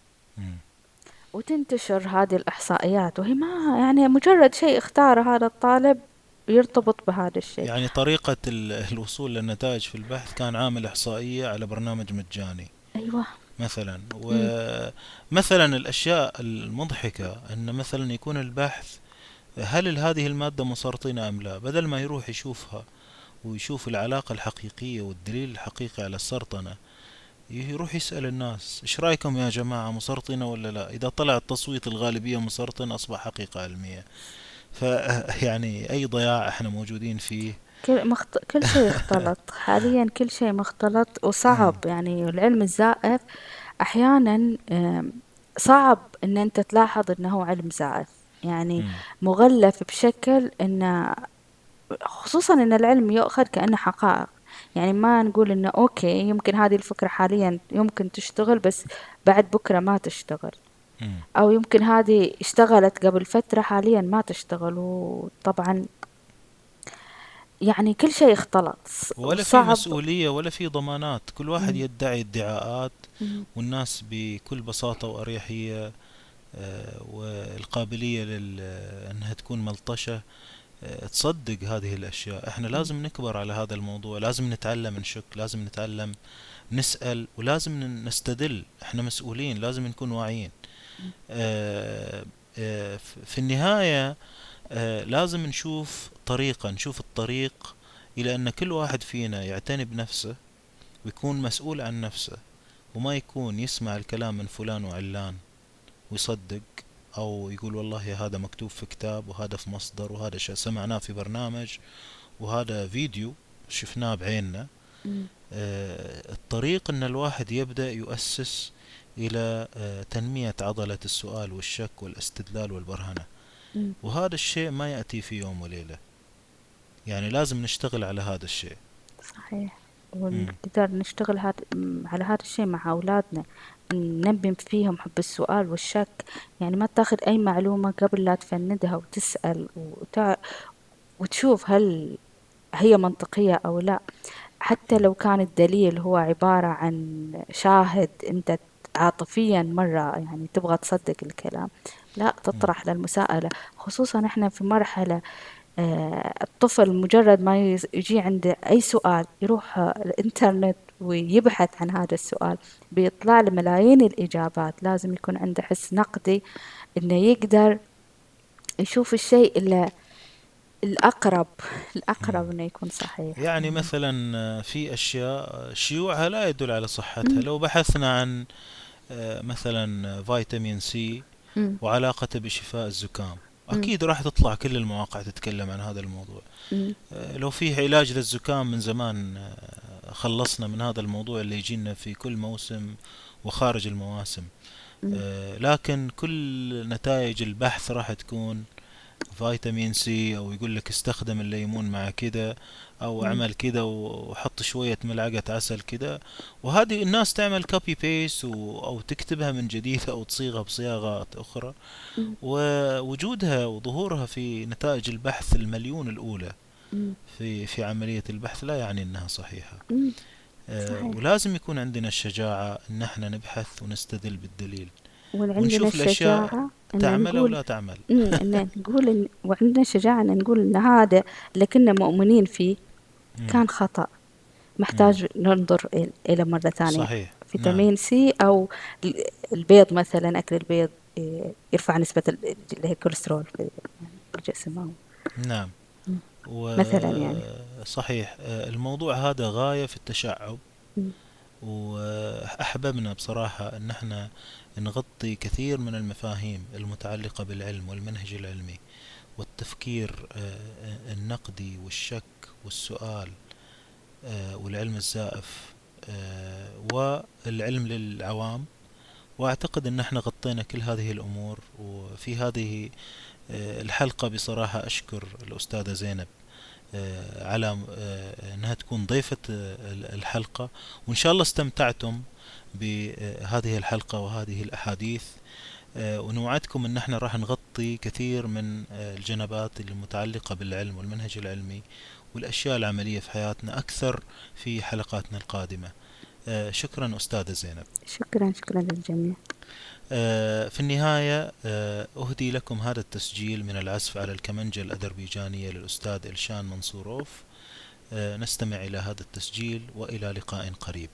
وتنتشر هذه الإحصائيات. وهي ما يعني مجرد شيء اختاره هذا الطالب يرتبط بهذا الشيء. يعني طريقة الوصول للنتائج في البحث كان عامل إحصائية على برنامج مجاني. أيوة. مثلا. ومثلا الأشياء المضحكة أن مثلا يكون البحث هل هذه المادة مسرطنة أم لا؟ بدل ما يروح يشوفها ويشوف العلاقة الحقيقية والدليل الحقيقي على السرطنة يروح يسأل الناس إيش رأيكم يا جماعة مسرطنة ولا لا؟ إذا طلع التصويت الغالبية مسرطن أصبح حقيقة علمية. فيعني <laughs> أي ضياع إحنا موجودين فيه. كل مخت... كل شيء اختلط <laughs> حاليا كل شيء مختلط وصعب. يعني العلم الزائف أحيانا صعب إن أنت تلاحظ إنه هو علم زائف. يعني مغلف بشكل انه خصوصا إن العلم يؤخذ كأنه حقائق. يعني ما نقول إنه أوكي يمكن هذه الفكرة حاليا يمكن تشتغل بس بعد بكرة ما تشتغل. أو يمكن هذه اشتغلت قبل فترة حاليا ما تشتغل وطبعا يعني كل شيء اختلط. ولا في مسؤولية ولا في ضمانات. كل واحد يدعي ادعاءات والناس بكل بساطة وأريحية آه، والقابلية لأنها تكون ملطشة. آه، تصدق هذه الأشياء. إحنا لازم نكبر على هذا الموضوع. لازم نتعلم نشك لازم نتعلم نسأل ولازم نستدل. إحنا مسؤولين لازم نكون واعيين. في النهاية آه، لازم نشوف طريقة نشوف الطريق إلى أن كل واحد فينا يعتني بنفسه ويكون مسؤول عن نفسه وما يكون يسمع الكلام من فلان وعلان ويصدق أو يقول والله هذا مكتوب في كتاب وهذا في مصدر وهذا شيء سمعناه في برنامج وهذا فيديو شفناه بعيننا. الطريق أن الواحد يبدأ يؤسس إلى آه، تنمية عضلة السؤال والشك والاستدلال والبرهنة. وهذا الشيء ما يأتي في يوم وليلة. يعني لازم نشتغل على هذا الشيء. صحيح. ونقدر نشتغل هاد على هذا الشيء مع أولادنا. ننمي فيهم حب السؤال والشك. يعني ما تاخذ أي معلومة قبل لا تفندها وتسأل وتع... وتشوف هل هي منطقية أو لا. حتى لو كان الدليل هو عبارة عن شاهد أنت عاطفيا مرة يعني تبغى تصدق الكلام. لا تطرح للمساءلة. خصوصا إحنا في مرحلة آه، الطفل مجرد ما يجي عنده أي سؤال يروح الإنترنت ويبحث عن هذا السؤال. بيطلع له ملايين الإجابات لازم يكون عنده حس نقدي إنه يقدر يشوف الشيء اللي الأقرب الأقرب إنه يكون صحيح. يعني مثلا في أشياء شيوعها لا يدل على صحتها. لو بحثنا عن آه، مثلا فيتامين سي وعلاقته بشفاء الزكام. أكيد راح تطلع كل المواقع تتكلم عن هذا الموضوع. آه، لو فيه علاج للزكام من زمان آه، خلصنا من هذا الموضوع اللي يجينا في كل موسم وخارج المواسم. آه، لكن كل نتائج البحث راح تكون فيتامين سي أو يقول لك استخدم الليمون مع كده أو عمل كده وحط شوية ملعقة عسل كده. وهذه الناس تعمل copy paste أو تكتبها من جديد أو تصيغها بصياغات أخرى. ووجودها وظهورها في نتائج البحث المليون الأولى في في عملية البحث لا يعني إنها صحيحة. آه، صحيح. ولازم يكون عندنا الشجاعة إن إحنا نبحث ونستدل بالدليل. ونشوف الأشياء تعمل أو لا تعمل. إن نقول وعندنا الشجاعة إن نقول إن هذا اللي كنا مؤمنين فيه. كان خطأ. محتاج ننظر إلى مرة ثانية. صحيح. فيتامين نعم. سي أو البيض مثلا أكل البيض يرفع نسبة اللي هي الكوليسترول في الجسم نعم. و... مثلا يعني. صحيح. الموضوع هذا غاية في التشعب. وأحببنا بصراحة أن إحنا نغطي كثير من المفاهيم المتعلقة بالعلم والمنهج العلمي. والتفكير آه، النقدي والشك والسؤال آه، والعلم الزائف آه، والعلم للعوام. وأعتقد إن إحنا غطينا كل هذه الأمور وفي هذه الحلقة بصراحة أشكر الأستاذة زينب على إنها تكون ضيفة الحلقة. وإن شاء الله استمتعتم بهذه الحلقة وهذه الأحاديث. آه، ونوعدكم إن إحنا راح نغطي كثير من آه، الجنبات المتعلقة بالعلم والمنهج العلمي والأشياء العملية في حياتنا أكثر في حلقاتنا القادمة. آه، شكرا أستاذة زينب. شكرا شكرا للجميع. في النهاية أهدي لكم هذا التسجيل من العزف على الكمنجة الأذربيجانية للأستاذ إلشان منصوروف. نستمع إلى هذا التسجيل وإلى لقاء قريب.